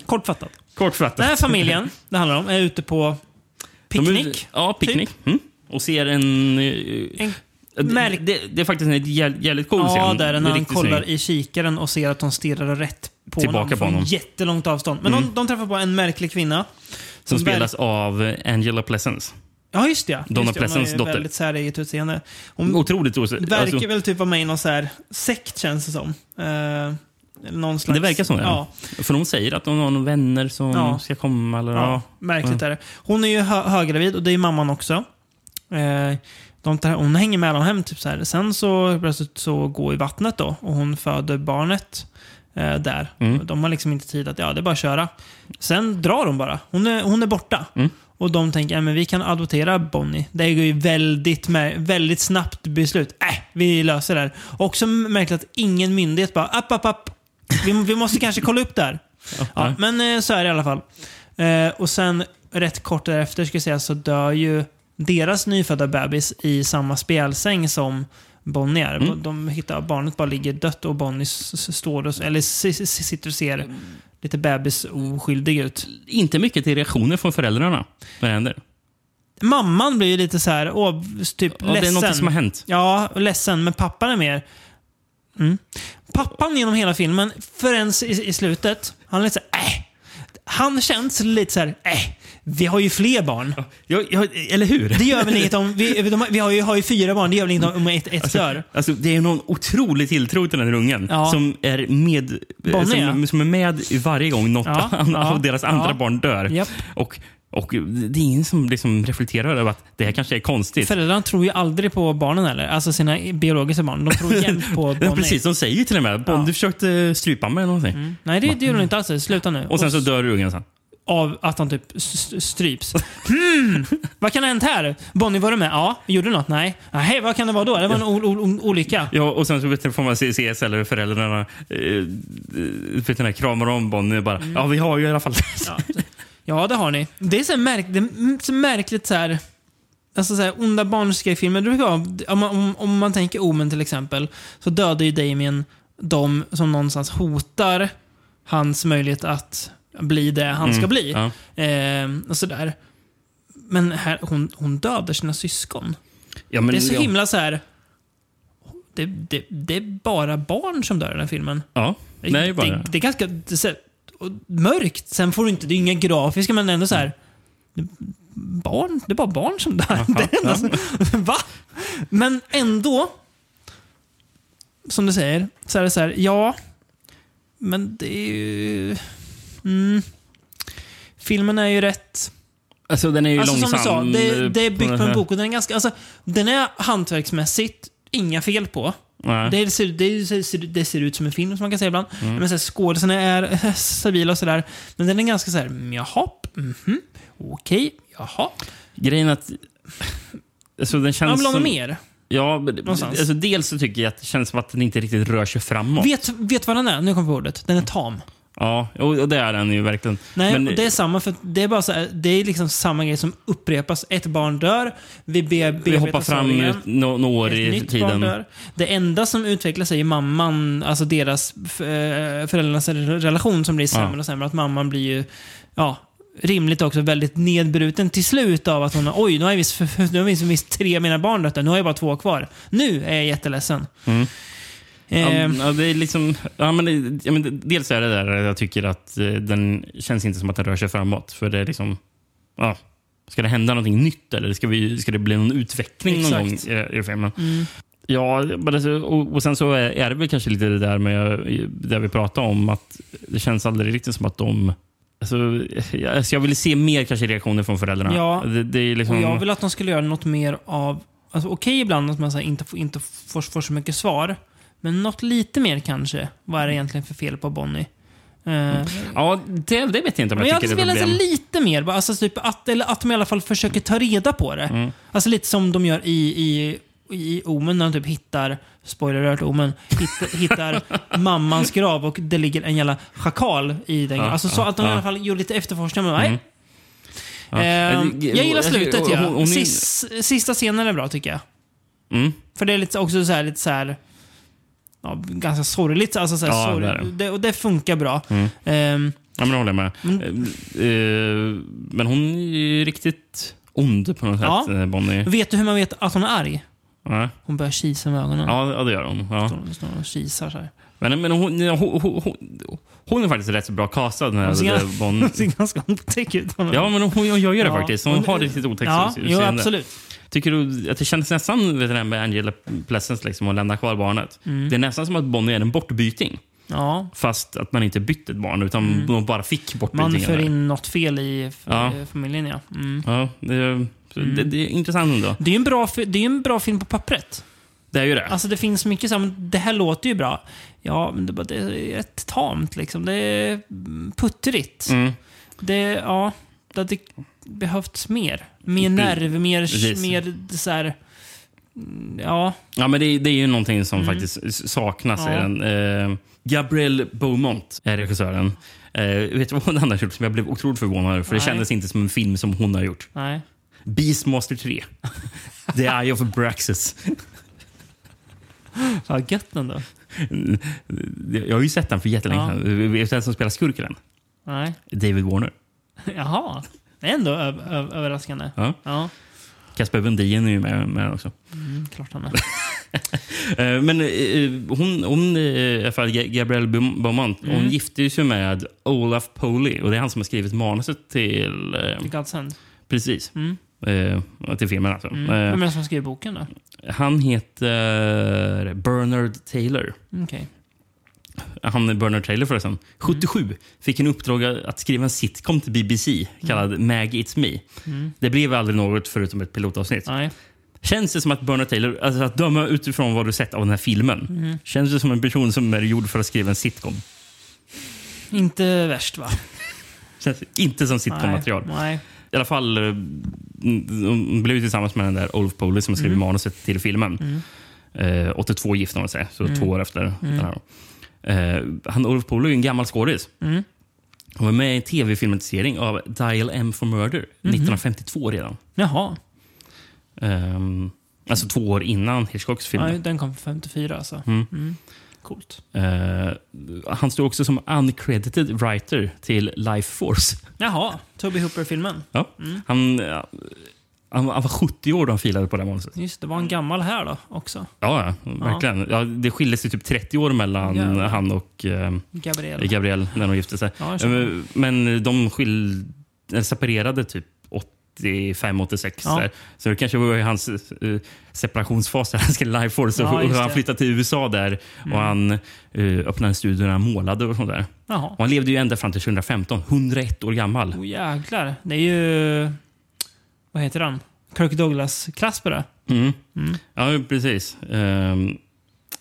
Kortfattat. Kortfattat. Den här familjen det handlar om är ute på picknick. Är- ja, picknick. Mm. Och ser en... eh, En det, märk- det, det är faktiskt en jäv- jävligt cool Ja, scen. där Det är när han kollar snygg. i kikaren och ser att de stirrar rätt på Tillbaka honom på honom. jättelångt avstånd. Men Mm. de, de träffar på en märklig kvinna. Som verk- spelas av Angela Pleasence. Ja, just det. ja. Donna just det. Hon har Pleasants dotter. Väldigt säreget utseende. Hon Otroligt os- verkar alltså, väl typ vara med i någon så här sekt känns det som. Eh, eller någon slags, Det verkar så. Ja. Ja. För hon säger att hon har några vänner som Ja. ska komma. Eller, Ja, märkligt är det. Hon är ju hö höggravid och det är mamman också. Eh, de tar, hon hänger med dem hem. Typ så här. Sen så plötsligt så går i vattnet då och hon föder barnet eh, där. Mm. De har liksom inte tid att, ja det är bara att köra. Sen drar hon bara. Hon är, hon är borta. Mm. Och de tänker, ja, men vi kan adoptera Bonnie. Det går ju väldigt, väldigt snabbt beslut. Äh, vi löser det här. Också märkligt att ingen myndighet bara, app, app, app. Vi, vi måste kanske kolla upp det här. Ja, men eh, så är det i alla fall. Eh, och sen rätt kort därefter ska jag säga så dör ju deras nyfödda bebis i samma spjälsäng som Bonnie är. Mm. De hittar barnet bara ligger dött och Bonnie står och, eller sitter och ser lite bebis oskyldig ut. Inte mycket till reaktioner från föräldrarna när det händer. Mamman blir ju lite så här, åh, typ Ja, det är ledsen. något som har hänt. Ja, ledsen. Men pappan är mer... Mm. Pappan genom hela filmen, förrän i, i slutet, han är lite så här, äh. Han känns lite så här, äh. Vi har ju fler barn. Ja, ja, eller hur? Det gör väl inget om... Vi, de, vi har, ju, har ju fyra barn, det gör väl inget om ett, ett dör. Alltså, det är någon otrolig tilltro till den här ungen Ja. som, är med, Bonnie, som, som är med varje gång något av deras andra barn dör. Japp. Och, och det är ingen som liksom reflekterar över att det här kanske är konstigt. Föräldrarna tror ju aldrig på barnen heller. Alltså sina biologiska barn. De tror jämt på. Ja, precis, de säger ju till och med att Ja. du försökte strypa mig eller någonting. Nej, det, det gör de inte alls. Sluta nu. Och sen så dör ungen sen. Av att han typ stryps. Hmm, vad kan ha hänt här? Bonnie, var du med? Ja. Gjorde du något? Nej. Nej, vad kan det vara då? Det var en olycka. Ja, och sen så vet du, får man se CS eller föräldrarna eh, vet du, kramar om Bonnie och bara ja, vi har ju i alla fall Ja, ja det har ni. Det är så, märk, det är så märkligt så här... Alltså så här, onda barnskräckfilmer. Det brukar vara- Om om, om man tänker Omen till exempel, så dödar ju Damien de som någonstans hotar hans möjlighet att bli det han ska Mm, bli. ja. Eh, och sådär. Men här, hon, hon dödar sina syskon. Ja, men, det är så ja. himla så här... Det, det, det är bara barn som dör i den här filmen. Ja, ju bara det, det är ganska det mörkt. Sen får du inte, det är inga grafiska, men ändå så här... Barn, det är bara barn som dör. Så, va? Men ändå, som du säger, så är det så här, ja, men det är ju... Mm, filmen är ju rätt... Alltså den är ju Alltså, långsam. som du sa, det, det är byggt på en bok och den är ganska... Alltså, den är hantverksmässigt inga fel på. Det ser, det, ser, det ser ut som en film, som man kan säga ibland. Mm. Men skådisarna är stabila och sådär. Men den är ganska så här, mm, jaha, mhm, okej, jaha. Grejen att... Alltså den känns Man vill ha mer. Ja, Någonstans. alltså dels så tycker jag att det känns som att den inte riktigt rör sig framåt. Vet, vet vad den är? Nu kommer jag på ordet. Den är tam. Ja, och det är den ju verkligen. Nej, Men- och det är samma, för det är bara så här, det är liksom samma grej som upprepas. Ett barn dör, vi, be, vi hoppar fram sorgen. nå- några år i nytt barn tiden. dör. Det enda som utvecklas är ju mamman, alltså deras eh, föräldrarnas relation som blir sämre Ja. och sämre. Att mamman blir ju, ja, rimligt också väldigt nedbruten till slut av att hon har, oj, nu har jag visst, nu har jag visst tre av mina barn dött, nu har jag bara två kvar. Nu är jag jätteledsen. Mm. Eh, ja, det är liksom, ja, men det, ja, men dels är det där jag tycker att eh, den känns inte som att den rör sig framåt. För det är liksom, ja, ska det hända någonting nytt eller ska, vi, ska det bli någon utveckling någon gång Exakt. i, i filmen? Mm. Ja, alltså, och, och sen så är, det väl kanske lite det där med det vi pratade om. att Det känns aldrig riktigt som att de... Alltså, jag, alltså jag vill se mer kanske reaktioner från föräldrarna. Ja, det, det är liksom, Och jag vill att de skulle göra något mer av... Alltså, Okej ibland att man så inte, får, inte får, får så mycket svar. Men något lite mer kanske. Vad är det egentligen för fel på Bonnie? Eh, Ja, det, det vet jag inte om jag jag tycker hade är ett problem. lite mer. bara, Alltså, typ att, eller att de i alla fall försöker ta reda på det. Mm. Alltså lite som de gör i, i, i Omen när de typ hittar, spoiler alert Omen, hittar, hittar mammans grav och det ligger en jävla schakal i den. Ja, alltså så ja, att de i ja. alla fall gjorde lite efterforskning. Men nej. Mm. Alltså, jag gillar alltså, slutet ja. sista scenen är bra tycker jag. Mm. För det är lite, också så här, lite så här, ja, ganska sorgligt. Alltså så här, Ja, sorg, det är det. det, och det funkar bra. Mm. Ehm, Ja, men det håller jag med. Mm. Eh, men hon är ju riktigt ond på något Ja. sätt, eh, Bonnie. vet du hur man vet att hon är arg? Ja. Hon börjar kisa med ögonen. Ja, det gör hon. Ja. Står- står och kisar så här. Men, men hon, hon, hon, hon, är faktiskt rätt så bra castad. Den Hon ser, hon ser ganska otäck ut. Ja, men hon, hon gör ju det Ja, faktiskt. Hon, hon- har riktigt otäckt Ja, jo, absolut. Tycker du att det kändes nästan vet du, det med Angela Pleasence liksom, att lämna kvar barnet? Mm. Det är nästan som att Bonnie är en bortbyting. Ja. Fast att man inte bytte ett barn, utan Mm. de bara fick Man bortbytingen. för in något fel i Ja. familjen, ja. Mm. Ja, det, så det, det är intressant ändå. Det är en bra, det är en bra film på pappret. Det är ju det. Alltså det finns mycket så här, men det här låter ju bra. Ja, men det, det är rätt tamt liksom. Det är mm, puttrigt. Mm. Det, ja, det hade behövts mer. Mer nerv, mer, Precis. mer så här, mm, ja. Ja, men det, det är ju någonting som Mm. faktiskt saknas i Ja. den. Eh, Gabrielle Beaumont är regissören. Eh, vet du vad hon har gjort som jag blev otroligt förvånad över? För det Nej. kändes inte som en film som hon har gjort. Nej. Beastmaster 3. The Eye of Braxis. Ja, gött ändå. Jag har ju sett den för jättelänge sedan. Vet du vem som spelar skurken? Nej. David Warner. Jaha. Det är ändå överraskande. Ja. Ja. Kasper Vendin är ju med, med också. Mm, klart han är. Eh, Men eh, hon, hon eh, i alla fall Ga- Gabrielle Beau- Beaumont, hon Mm. gifte sig med Olaf Poley. Och det är han som har skrivit manuset till... Till God's Hand. Precis. Mm. Eh, till filmen alltså. Mm. Vem är det som skriver boken då? Han heter Bernard Taylor. Okej. Han är Bernard Taylor förresten. 77 fick en uppdrag att skriva en sitcom till BBC kallad Maggie It's Me. Mm. Det blev aldrig något förutom ett pilotavsnitt. Nej. Känns det som att Bernard Taylor, alltså att döma utifrån vad du sett av den här filmen, Mm. känns det som en person som är gjord för att skriva en sitcom? Inte värst va? Känns inte som sitcom-material. Nej. Nej. I alla fall, eh, hon blev tillsammans med den där Olaf Poley som skrev Mm. manuset till filmen. Eh, 82 gifte de sig, så Mm. två år efter. Mm. Den här. Eh, han, Olaf Poley är en gammal skådis. Mm. Han var med i en tv-filmatisering av Dial M for Murder Mhm. 1952 redan. Jaha. Ehm, alltså två år innan Hitchcocks film. Ja, den kom 54 alltså. Mm. Coolt. Eh, han står också som uncredited writer till Life Force. Jaha, Toby Hooper-filmen. Ja. Mm. Han, ja, han, han var 70 år då han filade på det manuset. Just det, var han gammal här då också? Ja, ja, verkligen. Ja, det skilde sig typ 30 år mellan Jävlar. han och eh, Gabriel. Gabriel när de gifte sig. Ja. Eh, Men de skil, eller separerade typ 85-86. Ja. där. Så det kanske var hans eh, separationsfas där han skulle Life Force. Ja, och han flyttade till USA där Mm. och han eh, öppnade en studio där han målade och sånt där. Jaha. Och han levde ju ända fram till 2015. 101 år gammal. Oh, jäklar. Det är ju... Vad heter han? Kirk Douglas-klass på det. Mm. Mm. Ja, precis. Ehm,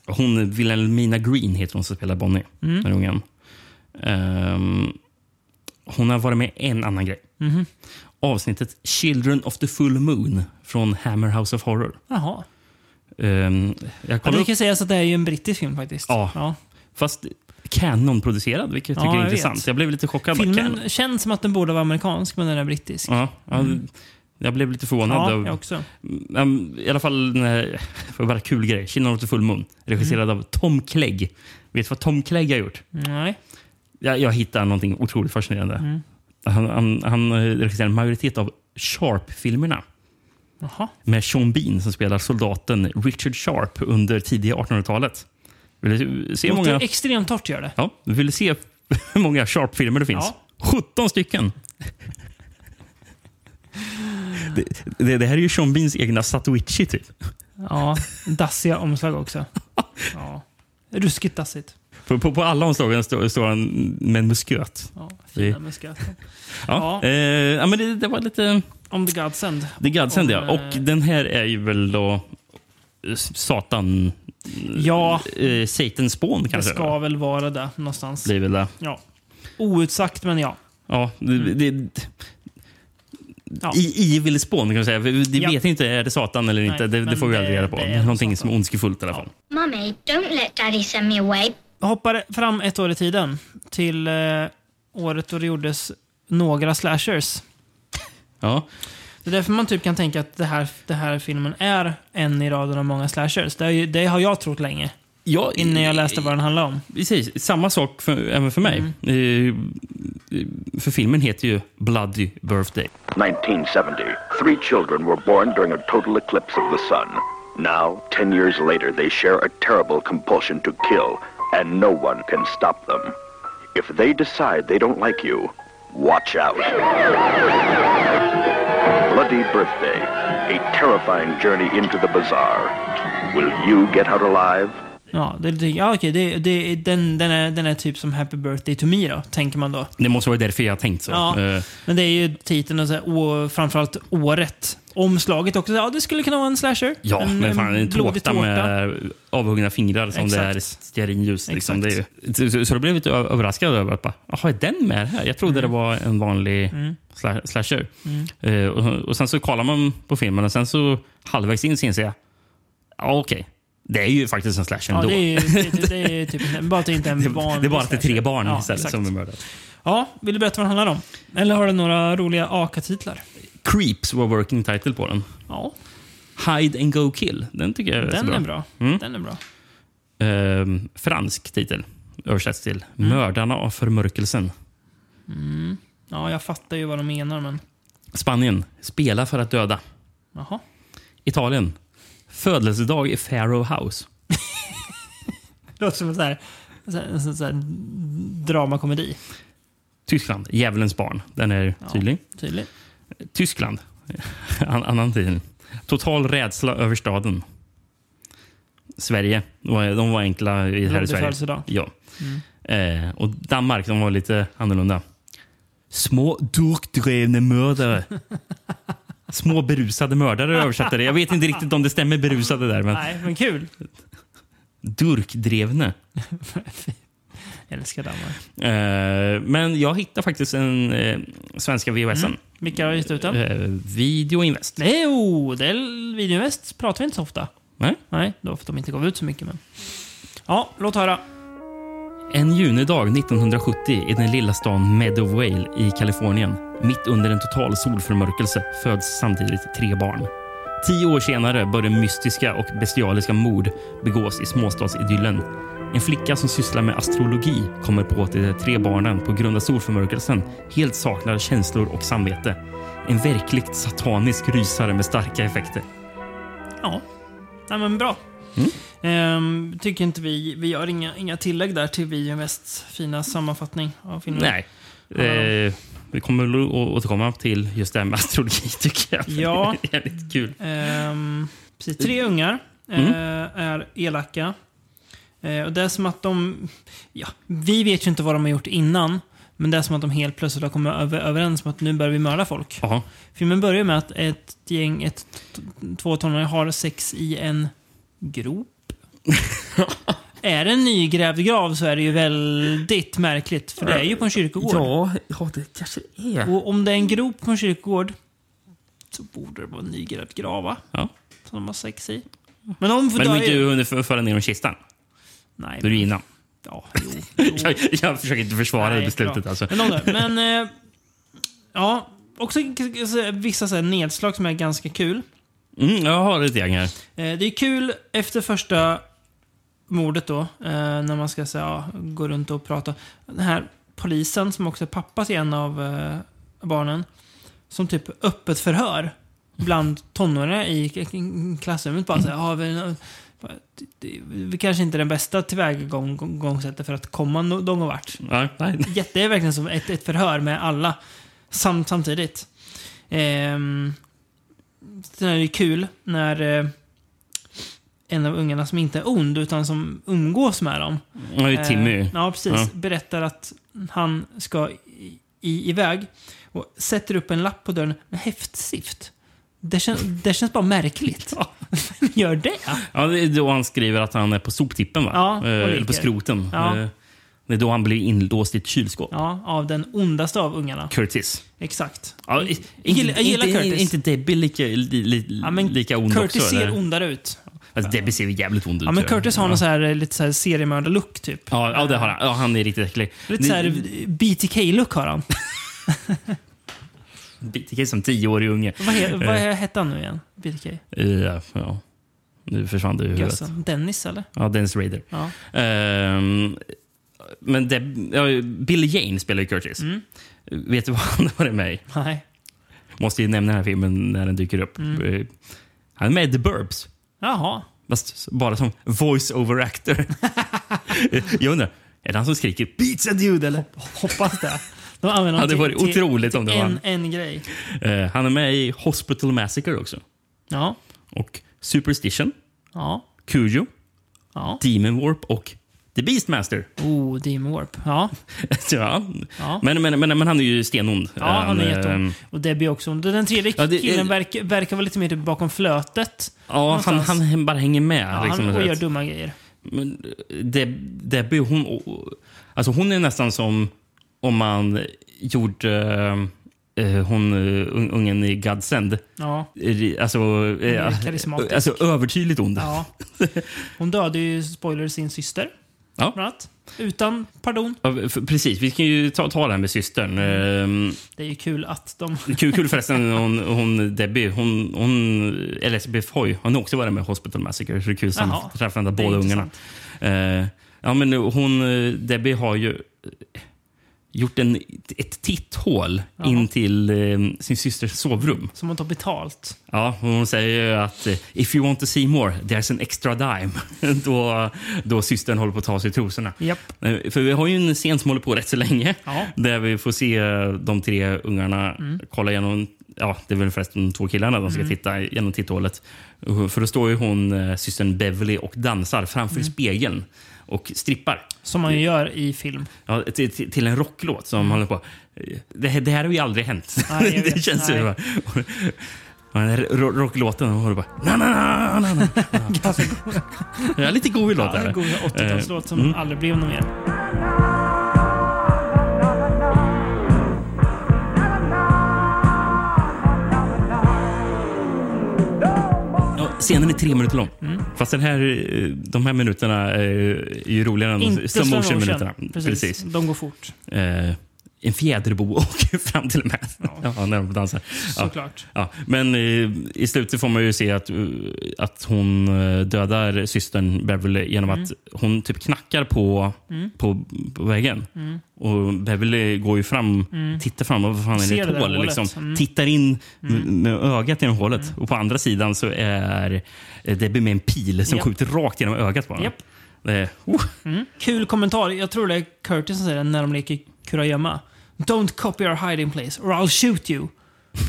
hon, Wilhelmina Green heter hon som spelar Bonnie, Mm. den ungen. Ehm, hon har varit med en annan grej. Mhm. Avsnittet Children of the Full Moon från Hammer House of Horror. Jaha. Ehm, jag Ja, det upp, kan sägas att det är ju en brittisk film faktiskt. Ja. ja. fast Canon-producerad, vilket jag Ja, tycker är jag intressant. vet. Jag blev lite chockad. Filmen Canon. känns som att den borde vara amerikansk, men den är brittisk. Ja, ja, Mm. Jag blev lite förvånad. Ja, jag också. Mm, I alla fall, när- för bara kul grej. Children of the Full Moon. Regisserad Mm. av Tom Clegg. Vet du vad Tom Clegg har gjort? Nej. Jag, jag hittade någonting otroligt fascinerande. Mm. Han, han, han regisserar en majoritet av Sharp-filmerna. Med Sean Bean som spelar soldaten Richard Sharp under tidiga 1800-talet. Vill du se Låter många, extremt torrt gör det. ja, vill du se hur många Sharp-filmer det finns? Ja. 17 stycken! det, det, det här är ju Sean Beans egna Satoichi typ. Ja, dassiga omslag också. Ja. Ruskigt dassigt. På, på, på alla omslagen står, står han med en musköt. Ja, Det- fina musköt. Ja, Ja. Eh, ja men det, det var lite... Om the Godsend. Det är Godsend, Om, ja. Och eh, den här är ju väl då eh, Satan... Ja. Eh, Satans spån Det kanske? ska väl vara det någonstans. Blir väl det. Ja. Outsagt, men ja. Ja, det, det, Ja. I evil spån kan man säga. Vi Ja. vet inte, är det Satan eller inte? Nej, det, det men får vi det- aldrig reda på. det är Det är någonting Satan. som är ondskefullt i alla fall. Mummy, don't let Daddy send me away. Jag hoppar fram ett år i tiden. Till eh, året då det gjordes några slashers. Ja. Det är därför man typ kan tänka att det här, det här filmen är en i raden av många slashers. Det, är ju, det har jag trott länge. Ja, Innan jag läste vad den handlar om. Precis, samma sak för, även för mig. Eh, för filmen heter ju Bloody Birthday. 1970. Three children were born during a total eclipse of the sun. Now, ten years later, they share a terrible compulsion to kill, and no one can stop them. If they decide they don't like you, watch out. Bloody Birthday, a terrifying journey into the bazaar. Will you get out alive? Ja, det, det, ja okej. Det, det, den, den, är, den är typ som Happy Birthday to me då, tänker man då. Det måste vara därför jag har tänkt så. Ja, Eh, men det är ju titeln och, så här, och framförallt året. Omslaget också. Ja, det skulle kunna vara en slasher. Ja, en, men fan, en blodig tårta med avhuggna fingrar som det är Exakt. stearinljus. Liksom. Det Exakt. är, ju- så, så då blev jag lite överraskad över att bara, jaha, är den med här? Jag trodde det var en vanlig Mm. sla, slasher. Mm. Eh, och, och sen så kollar man på filmen och sen så halvvägs in så inser jag, ja okej, det är ju faktiskt en slasher Ja, ändå. det är, ju- det, det är typ bara att det inte är en vanlig det är bara att det är tre barn ja, istället exakt. som är mördade. Ja, vill du berätta vad den handlar om? Eller har du några roliga AKA-titlar? Creeps var working title på den. Ja, Hide and go kill. Den tycker jag är den bra. är bra. Mm. Den är bra. Ehm, fransk titel översätts till Mördarna av förmörkelsen. Mm. Ja, jag fattar ju vad de menar, men... Spanien, Spela för att döda. Jaha. Italien, Födelsedag i Pharaoh House. Det låter som en sån här, så här, dramakomedi. Tyskland, Djävulens barn. Den är tydlig. Tydligt. Tyskland, an annan titel. Total rädsla över staden. Sverige, de var, enkla i, här i Sverige. Ja. Mm. Eh, och Danmark, de var lite annorlunda. Små durkdrevne mördare. Små berusade mördare översatte det. Jag vet inte riktigt om det stämmer berusade där. Men Nej, men kul. durkdrevne. Jag älskar Danmark. Eh, men jag hittade faktiskt en eh, svenska VHSen. Mm. Vilka har gett ut den? Eh, Video Invest. Nej, oh, det är Videoinvest pratar vi inte så ofta. Nej. Nej, då för att de inte gav ut så mycket. Men... Ja, låt höra. En junidag 1970 i den lilla stan Meadowvale i Kalifornien. Mitt under en total solförmörkelse föds samtidigt tre barn. Tio år senare börjar mystiska och bestialiska mord begås i småstadsidyllen En flicka som sysslar med astrologi kommer på att de tre barnen på grund av solförmörkelsen helt saknar känslor och samvete. En verkligt satanisk rysare med starka effekter. Ja, Nej, men bra. Mm. Tycker inte vi, vi gör inga, inga tillägg där till Videoinvests fina sammanfattning av filmen. Nej. Eh, vi kommer att återkomma till just det här med astrologi tycker jag. Ja. Det är jävligt kul. Ehm, precis, tre ungar eh, Mm. är elaka. Eh, och det är som att de... Ja, vi vet ju inte vad de har gjort innan. Men det är som att de helt plötsligt har kommit över, överens om att nu börjar vi mörda folk. Jaha. Filmen börjar med att ett gäng, ett, två tonåringar har sex i en grop. är det en nygrävd grav så är det ju väldigt märkligt. För det är ju på en kyrkogård. Ja, ja det kanske är. Och om det är en grop på en kyrkogård så borde det vara en nygrävd grav, va? Ja. Som de har sex i. Men de får Men de dö inte ju. hunnit f- föra ner i kistan. Nej. Då är det innan. Ja, jo. jo. Jag, jag försöker inte försvara Nej, beslutet. bra. Alltså. Men, de. Men eh, ja, också så- vissa så här nedslag som är ganska kul. Mm, jag har ett gäng här. Eh, det är kul efter första mordet då, eh, när man ska säga, ja, gå runt och prata. Den här polisen, som också är pappa till en av eh, barnen, som typ öppet förhör bland tonåringar i klassrummet. Bara så här, ja, vi, vi kanske inte är den bästa tillvägagångssättet för att komma någon vart. Nej, nej. Det är verkligen som ett, ett förhör med alla sam, samtidigt. Ehm, sen är det kul när eh, en av ungarna som inte är ond utan som umgås med dem. Ja, det är Timmy. Eh, ja, precis. Ja. Berättar att han ska i, i, iväg och sätter upp en lapp på dörren med häftstift. Det, kän, det känns bara märkligt. Vem gör det? Ja, det är då han skriver att han är på soptippen, va? Ja, Eh, Eller ligger. på skroten. Ja. Det är då han blir inlåst i ett kylskåp. Ja, av den ondaste av ungarna. Curtis. Exakt. Ja, jag, i- gillar, jag gillar inte, Curtis. Inte Debbie lika, li, li, Ja, lika ond Curtis också? ser eller? ondare ut. Alltså, Debbie ser jävligt ond ut. Ja, men. Curtis har ja. någon så här, eh, lite så här seriemördar-look typ. Ja, ja, det har han. Ja, han är riktigt äcklig. Lite så här BTK-look har han. BTK som tioårig unge. vad, he, vad Eh, hette han nu igen? BTK? Ja, ja. Nu försvann det ur huvudet. Gössen. Dennis eller? Ja, Dennis Rader. Ja. Ehm, men Deb, ja, Billy Jane spelar ju Curtis. Mm. Vet du vad han har varit med i? Nej. Måste ju nämna den här filmen när den dyker upp. Mm. Eh, Han är med i The Burbs. Jaha. Fast bara som voice-over actor. Jag undrar, är det han som skriker “Pizza dude” eller? Hoppas det. De använder Ja, det till- vore till- otroligt om det till var en, han. en grej. Eh, Han är med i Hospital Massacre också. Ja. Och Superstition, Ja. Cujo, Ja. Demon Warp och The Beastmaster. Oh, Demon Warp. Ja. ja. Ja. Men, men, men, men han är ju stenond. Ja, han är Eh, jätteond. Och Debbie också. ond. Den tredje Ja, det- killen eh, verkar, verkar vara lite mer typ bakom flötet. Ja, han, han bara hänger med. Ja, liksom, han, och gör dumma grejer. Men Deb, Debbie, hon, alltså hon är nästan som om man gjorde eh, hon, eh, un- ungen i Godsend. Ja. Eh, Alltså, eh, alltså övertydligt ond. Ja. Hon dödade ju, spoiler, sin syster. Ja. Bland annat. Utan pardon. Ja, Precis, vi kan ju ta, ta det här med systern. Ehm, Det är ju kul att de... Kul, kul förresten, hon, hon Debbie, hon, hon, Elizabeth Foy, hon har också varit med i Hospital Massacre. Så det är kul Det är båda ungarna. Eh, ja, men hon, eh, Debbie har ju gjort en, ett titthål Jaha. in till eh, sin systers sovrum. Som hon tar betalt. Ja, hon säger ju att eh, if you want to see more, there's an extra dime. då, då systern håller på att ta sig trosorna. Japp. Eh, För vi har ju en scen som håller på rätt så länge. Ja. Där vi får se eh, de tre ungarna Mm. kolla igenom... Ja, det är väl förresten två killarna de ska Mm. titta genom titthålet. För då står ju hon, systern Beverly och dansar framför Mm. spegeln och strippar. Som man ju gör i film. Ja, till, till, en rocklåt som håller på... Det, det här har ju aldrig hänt. Mm. Nej, det känns ju... Bara, och den här ro- rocklåten och håller bara... Na, na, na, na, na. Ja, lite god låt Ja, är en det. god 80-talslåt som Mm. aldrig blev någon mer. Scenen är tre minuter lång. Mm. Fast den här, eh, de här minuterna är ju roligare än Inte slow slow motion motion. minuterna. Precis. De går fort. Eh, en fjäderbo åker fram till och med. Ja. när de dansar. Ja. Såklart. Ja. Men eh, i slutet får man ju se att, eh, att hon eh, dödar systern Beverly genom Mm. att hon typ knackar på, Mm. på, på väggen. Mm. Och Beverly går ju fram, Mm. tittar fram. Vad fan är Ser det ett hål? Liksom, Mm. Tittar in Mm. med, ögat genom hålet. Och på andra sidan så är Debbie med en pil som Japp. skjuter rakt genom ögat på henne. Det är, oh. Kul kommentar. Jag tror det är Curtis som säger det när de leker kurragömma. Don't copy our hiding place or I'll shoot you.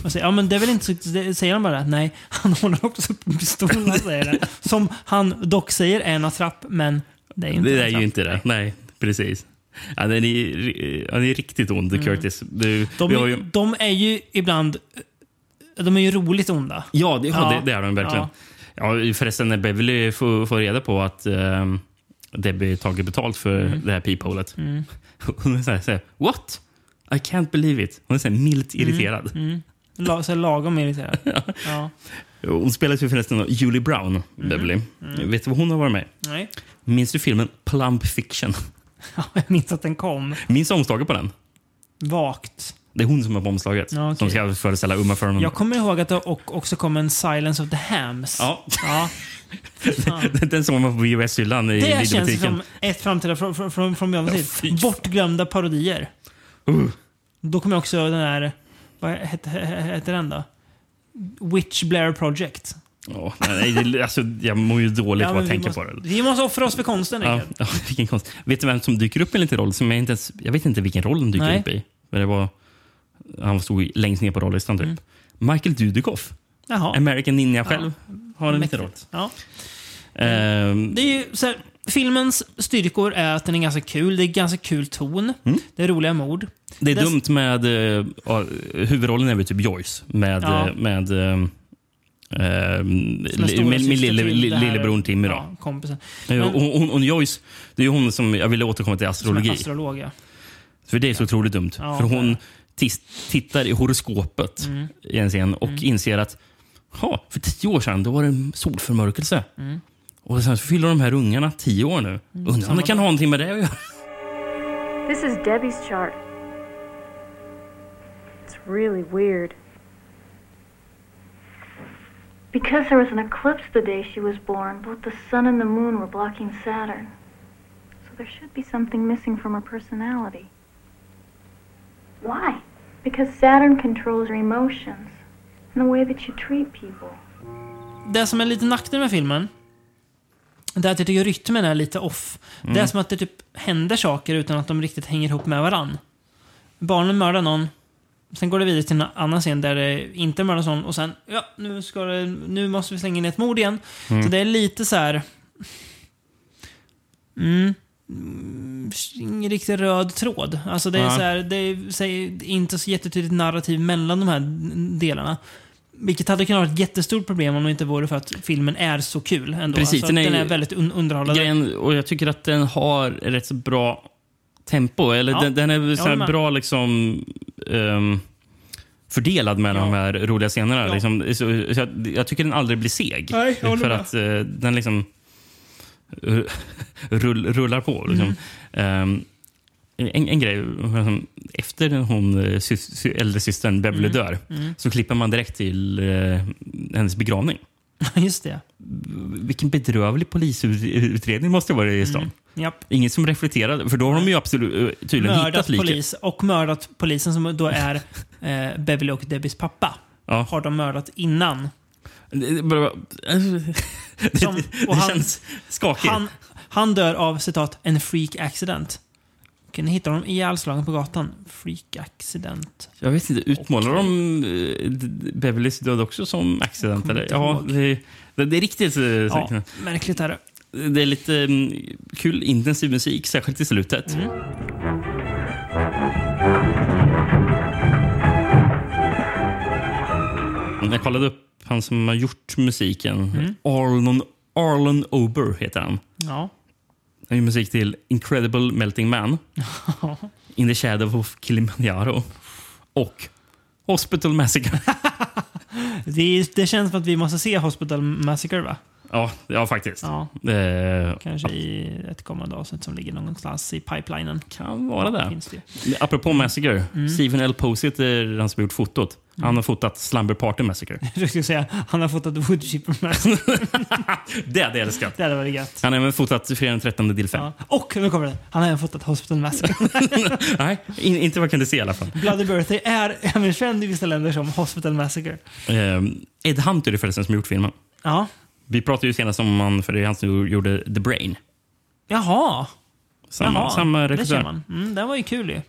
Och säger, ja, men det är väl inte så, det- säger han bara det? Nej, han håller också upp en pistol och säger det. Som han dock säger är en attrapp, men det är inte Det är ju inte det. Nej, precis. Ja, den är, han är riktigt ond, Mm. Curtis. Du, De, vi har ju, de är ju ibland... De är ju roligt onda. ja, det, ja. Ja. Det, det är de verkligen. Ja. förresten, när Beverly får, får reda på att um, Debbie tagit betalt för Mm. det här peepholet. Mm. Hon här, What? I can't believe it. Hon är så här milt irriterad. Mm. La, så lagom irriterad. ja. Hon spelas ju förresten av Julie Brown, Beverly. Mm. Vet du vad hon har varit med Nej. Minns du filmen Plump Fiction? Ja, jag minns att den kom. Minns omslaget på den? Vagt. Det är hon som är på omslaget. Ja, okej. Som ska föreställa Uma Thurman. Jag kommer ihåg att det också kom en Silence of the Hams. Ja. ja. Den såg man på VHS-hyllan i Det känns videobutiken. som ett framtida från, från, från, från Beyond Ja. Bortglömda parodier. Uh. Då kommer också den här... Vad hette, hette den då? Witch Blair Project. Ja, nej, det, alltså, jag mår ju dåligt Ja, att tänka på det. Vi måste offra oss för konsten, Ja, ja, vilken konst. Vet du vem som dyker upp i en liten roll? Som jag, inte ens, jag vet inte vilken roll han dyker Nej. upp i. Men det var, han stod längst ner på rollistan. Typ. Michael Dudikoff. Jaha. American Ninja själv. Har en liten roll. Ja. Ehm, Det är ju, så här, filmens styrkor är att den är ganska kul. Det är ganska kul ton. Det är roliga mord. det är Dess- dumt med... Uh, huvudrollen är väl typ Joyce. Med, Ja. eh, med, ehm, ehm, med lille, här- lillebror Timmy. Ja, kompisen. Eh, Men- och, hon, hon, Joyce, det är hon som jag ville återkomma till astrologi. astrolog, ja. För det är så otroligt dumt. Ja, För hon tittar i horoskopet Mm. i en scen och inser att ha, för tio år sedan då var det en solförmörkelse. Mm. Och sen så fyller de här ungarna tio år nu. Undrar om det kan ha någonting med det att göra. This is Debbie's chart. It's really weird. Because there was an eclipse the day she was born, both the sun and the moon were blocking Saturn. So there should be something missing from her personality. Why? Because Saturn controls your emotions and the way that you treat people. Det som är lite nackdel med filmen, det är att jag tycker rytmen är lite off. Det är Mm. som att det typ händer saker utan att de riktigt hänger ihop med varann. Barnen mördar någon, sen går det vidare till en annan scen där det inte mördas någon och sen, ja, nu, ska det, nu måste vi slänga in ett mord igen. Mm. Så det är lite så här... Mm. Mm, Ingen riktigt röd tråd. Alltså det är, Ja. så här, det är, så här, inte så jättetydligt narrativ mellan de här delarna. Vilket hade kunnat vara ett jättestort problem om det inte vore för att filmen är så kul. Ändå. Precis, alltså, den den, är är ju- väldigt un underhållande. Grejen, och jag tycker att den har rätt så bra tempo. Eller Ja, den, den är så bra liksom... ehm, fördelad med de här roliga scenerna. Ja. Liksom, så, så jag, jag tycker den aldrig blir seg. Nej, jag för med. att eh, den liksom rull, rullar på. Liksom. Mm. Ehm, en, en grej, efter hon eh, sy, sy, äldre systern Beverly Mm. dör Mm. så klipper man direkt till eh, hennes begravning. Just det. Vilken bedrövlig polisutredning måste det vara i stan. Mm. Inget som reflekterade, för då har de ju absolut eh, tydligen Mördat hittat liket. polis och mördat polisen som då är eh, Beverly och Debbies pappa. Ja. Har de mördat innan. Det, det, bara- det, Som- det, och han- känns skakigt. Han, han dör av citat en freak accident. Ni hitta honom ihjälslagen på gatan? Freak accident. Jag vet inte, utmålar de eh, Beverlys död också som accident? Eller? Ja, det, det, det är riktigt... eh, Ja, märkligt är det. Det är lite mm, kul, intensiv musik, särskilt i slutet. Mm. Jag kollade upp han som har gjort musiken. Mm. Arlon, Arlon Ober heter han. Ja. Han gör musik till Incredible Melting Man, In the Shadow of Kilimanjaro och Hospital Massacre. Det, det känns som att vi måste se Hospital Massacre va? Ja, ja faktiskt. Ja. Eh, Kanske i ett kommande avsnitt som ligger någonstans i pipelinen. Kan vara det. Finns det. Apropå Massacre. Mm. Stephen L. Posett är han som har gjort fotot. Han har fotat Slumber Party Massacre. Jag skulle säga han har fotat Woodchipper Massacre. det hade jag älskat. Det hade varit gött. Han har även fotat Fredag den 13 del 5. Ja. Och nu kommer det. Han har även fotat Hospital Massacre. Nej, in, inte vad jag kunde se i alla fall. Bloody Birthday är även känd i vissa länder som Hospital Massacre. Eh, Ed Hunter är förresten som har gjort filmen. Ja. Vi pratade ju senast om han, för det är han som gjorde The Brain. Jaha. Samma, Jaha. samma det regissör. ser man. Mm, den var ju kul ju.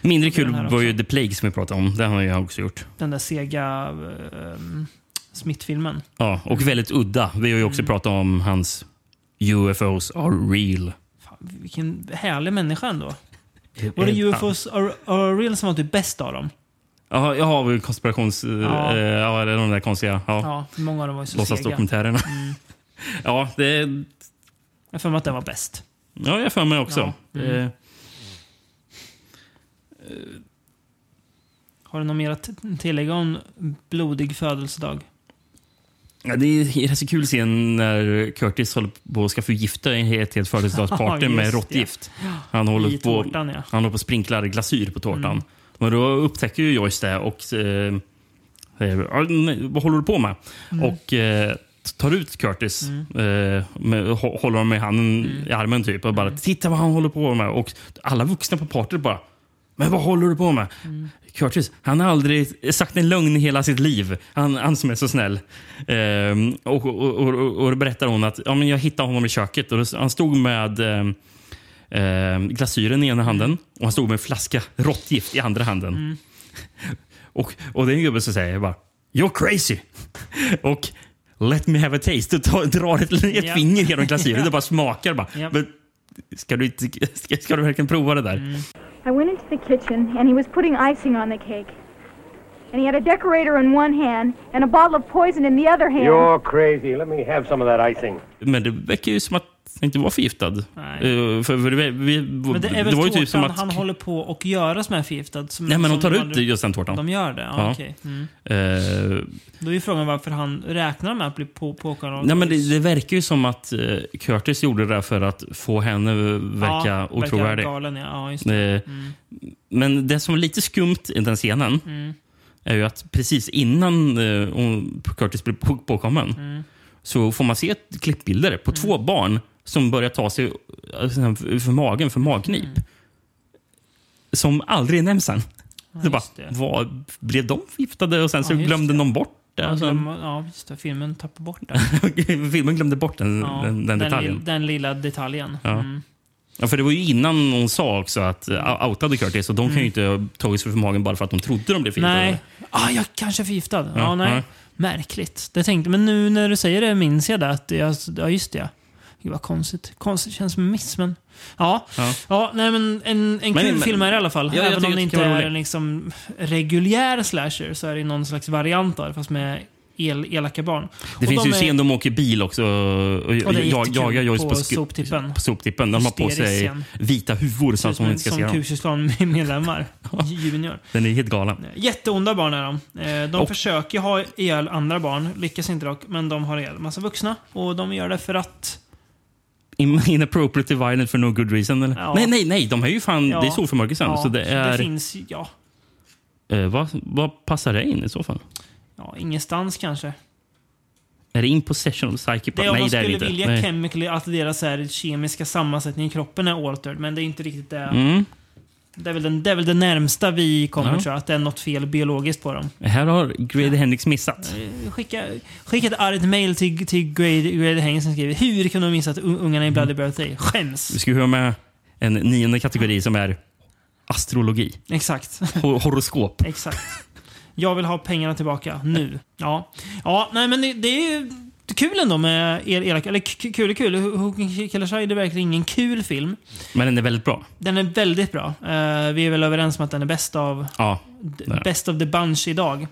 Mindre kul var ju The Plague som vi pratade om. Den har jag också gjort. Den där sega um, Smith-filmen. Ja, och väldigt udda. Vi har ju också Mm. pratat om hans UFOs are real. Fan, vilken härlig människa ändå. Var det UFOs are, are real som var typ bäst av dem? Ja, jag har väl konspirations... Ja. Ja. ja, det är de där konstiga ja, Ja, många av dem var ju så låtsasdokumentärerna. Mm. Ja, det... Jag för mig att den var bäst. Ja, jag för mig också. Ja. Mm. Eh, Har du något mer att tillägga om blodig födelsedag? Ja, det är rätt så kul scen när Curtis håller på att ska förgifta ett helt födelsedagsparty Ja, med råttgift. Ja. Han håller I på, tårtan, ja. han håller på att sprinkla glasyr på tårtan. Mm. Men då upptäcker ju Joyce det och eh, säger "Ja, nej, vad håller du på med? Mm. Och eh, tar ut Curtis, eh, med, hå- håller honom i handen Mm. i armen typ och bara titta vad han håller på med. Och alla vuxna på partyt bara men vad håller du på med? Mm. Curtis, han har aldrig sagt en lögn i hela sitt liv. Han, han som är så snäll. Ehm, och, och, och, och, och då berättar hon att ja, men jag hittade honom i köket. Och då, han stod med ehm, glasyren i ena handen och han stod med en flaska råttgift i andra handen. Mm. Och, och det är en gubbe som säger bara “You're crazy!” och “Let me have a taste” och drar ett, ett Ja. finger genom glasyren. Ja. Det bara smakar. Bara. Ja. Men, ska, du inte, ska, ska du verkligen prova det där? Mm. I went into the kitchen and he was putting icing on the cake. And he had a decorator in one hand and a bottle of poison in the other hand. You're crazy. Let me have some of that icing. Men det verkar ju som att inte var förgiftad. Eh, för, för det, vi, Men det är väl det var ju typ som att... han håller på att göra som är förgiftad? Som, Nej, men de tar ut just den tårtan. De gör det? Ja, Ja. okej. Mm. Eh, Då är ju frågan varför han räknar med att bli på, påkallad av nej, men det, det verkar ju som att eh, Curtis gjorde det för att få henne verka ja, otrovärdig. Galen, ja. ja det. Mm. Men det som är lite skumt i den scenen Mm. är ju att precis innan Curtis blir på- påkommen Mm. så får man se ett klippbilder på två barn som börjar ta sig eh, för magen för magknip. Mm. Som aldrig nämns sen. Så bara, vad, blev de förgiftade och sen så Ja, glömde det. de bort det? Ja, sen- glöm, ja, just det. Filmen tappar bort det. Filmen glömde bort den, Ja, den, den detaljen. lill- den lilla detaljen. Ja. Mm. Ja, för det var ju innan hon sa också att uh, outade Curtis och de kan ju inte ha tagit sig för magen bara för att de trodde de blev förgiftade. Mm. Nej. Ah, jag kanske är förgiftad. Ja, Ja, nej. ja. Märkligt. Det tänkte, men nu när du säger det minns jag det. Att jag, ja, just det. Gud vad konstigt. Konstigt känns som en miss, men... Ja, Ja. ja nej, men en, en Men- kul men- film är det i alla fall. Ja, Även om det inte är en liksom reguljär slasher så är det någon slags variant det, fast med el, elaka barn. Det Och finns de ju är- scen de åker bil också och, och, är jag, jagar Joyce på på, soptippen. på soptippen. De har på sig vita huvor så att Som, hon inte ska som se dem. Kusislon-medlemmar. Junior. Den är helt galen. Jätteonda barn är de. Eh, De Och- försöker ha ihjäl andra barn, lyckas inte dock, men de har ihjäl massa vuxna. Och de gör det för att... In- Inappropriately violent for no good reason. Eller? Ja. Nej, nej, nej. De är ju fan... Ja. Det är så för mörker sen. Ja, så det är... det finns, ja, eh, vad, vad passar det in i så fall? ja, ingenstans kanske. Är det impossession of psyche? Det är om nej, man det är det skulle inte. vilja Nej. chemically att deras här, kemiska sammansättning i kroppen är altered, men det är inte riktigt det. Mm. Det, är väl den, det är väl det närmsta vi kommer, Ja. tror jag, att det är något fel biologiskt på dem. Här har Grady Hendrix missat. Eh, Skicka, skicka ett argt mail till, till Grade, Grade Heng som skriver Hur kunde de missa att un- ungarna i Mm. Bloody Birthday? Skäms! Vi ska ha med en nionde kategori som är astrologi. Exakt. Hor- horoskop. Exakt. Jag vill ha pengarna tillbaka nu. Ja, ja nej men det, det är ju kul ändå med el, elaka... Eller kul och kul. Hooking Killer Shy är verkligen ingen kul film. Men den är väldigt bra. Den är väldigt bra. Eh, vi är väl överens om att den är bäst av, Ja, är best of the bunch idag.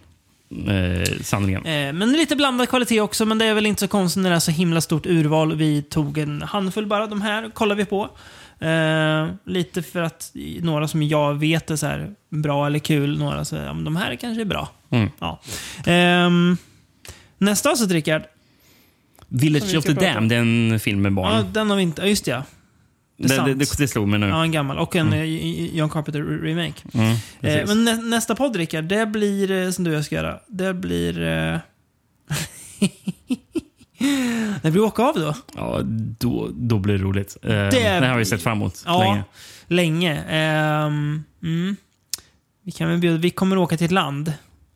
eh, sanningen. Eh, men lite blandad kvalitet också, men det är väl inte så konstigt när det är så himla stort urval. Vi tog en handfull bara. De här kollar vi på. Eh, lite för att några som jag vet är så här bra eller kul. Några så ja, men de här kanske är bra. Mm. Ja. Ehm, nästa avsnitt, Rickard. Village vi of the prata om. Damned, en film med barn. Ja, den har vi inte... ja, Just det, ja. Det det, det, det, slog mig nu. Ja, en gammal. Och en eh, John Carpenter-remake. Mm, eh, men nä, nästa podd, Rickard, det blir, eh, som du och jag ska göra, det blir... Eh... det blir åka av då. Ja, då, då blir det roligt. Eh, Det- har vi sett fram emot Ja, länge. länge. Ehm, mm. vi, kan väl bjuda, vi kommer åka till ett land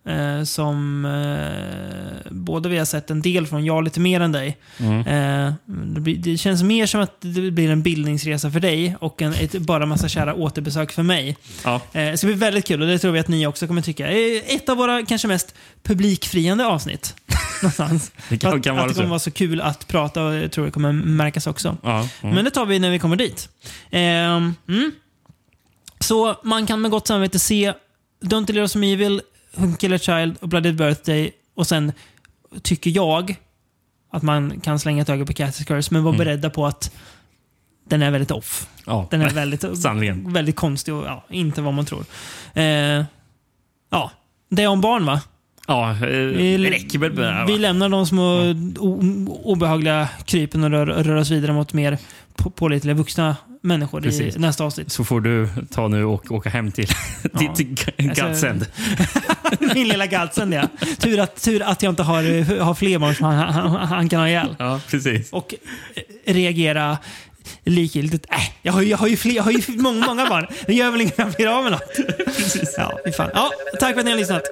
eh, som eh, både vi har sett en del från, jag lite mer än dig. Mm. Eh, det, blir, det känns mer som att det blir en bildningsresa för dig och en, ett, bara massa kära återbesök för mig. Ja. Eh, det ska bli väldigt kul och det tror vi att ni också kommer tycka. Eh, Ett av våra kanske mest publikfriande avsnitt. Någonstans. Det kan- att, kan vara att det så. kommer vara så kul att prata och jag tror det kommer märkas också. Ja, mm. Men det tar vi när vi kommer dit. Ehm, mm. Så man kan med gott samvete se Don't Deliver Some Evil, Who Killer Child och Bloody Birthday och sen tycker jag att man kan slänga ett öga på Cathy's Curse men vara Mm. beredda på att den är väldigt off. Ja. Den är väldigt, väldigt konstig och ja, inte vad man tror. Eh, ja, det är om barn va? Ja, eh, Vi, räcker väl med det här, vi va? lämnar de små o- obehagliga krypen och rör, rör oss vidare mot mer pålitliga vuxna människor Precis. i nästa avsnitt. Så får du ta nu och åka hem till, till Alltså- Gadsend. Min lilla galtsen ja. Tur att, tur att jag inte har, har fler barn som han, han, han kan ha ihjäl. Ja, precis. Och reagera likgiltigt. Äh, jag, har, ju- jag, har ju fler, jag har ju många, många barn. Det gör väl inget om jag blir av med något. Ja, fy fan. ja, tack för att ni har lyssnat.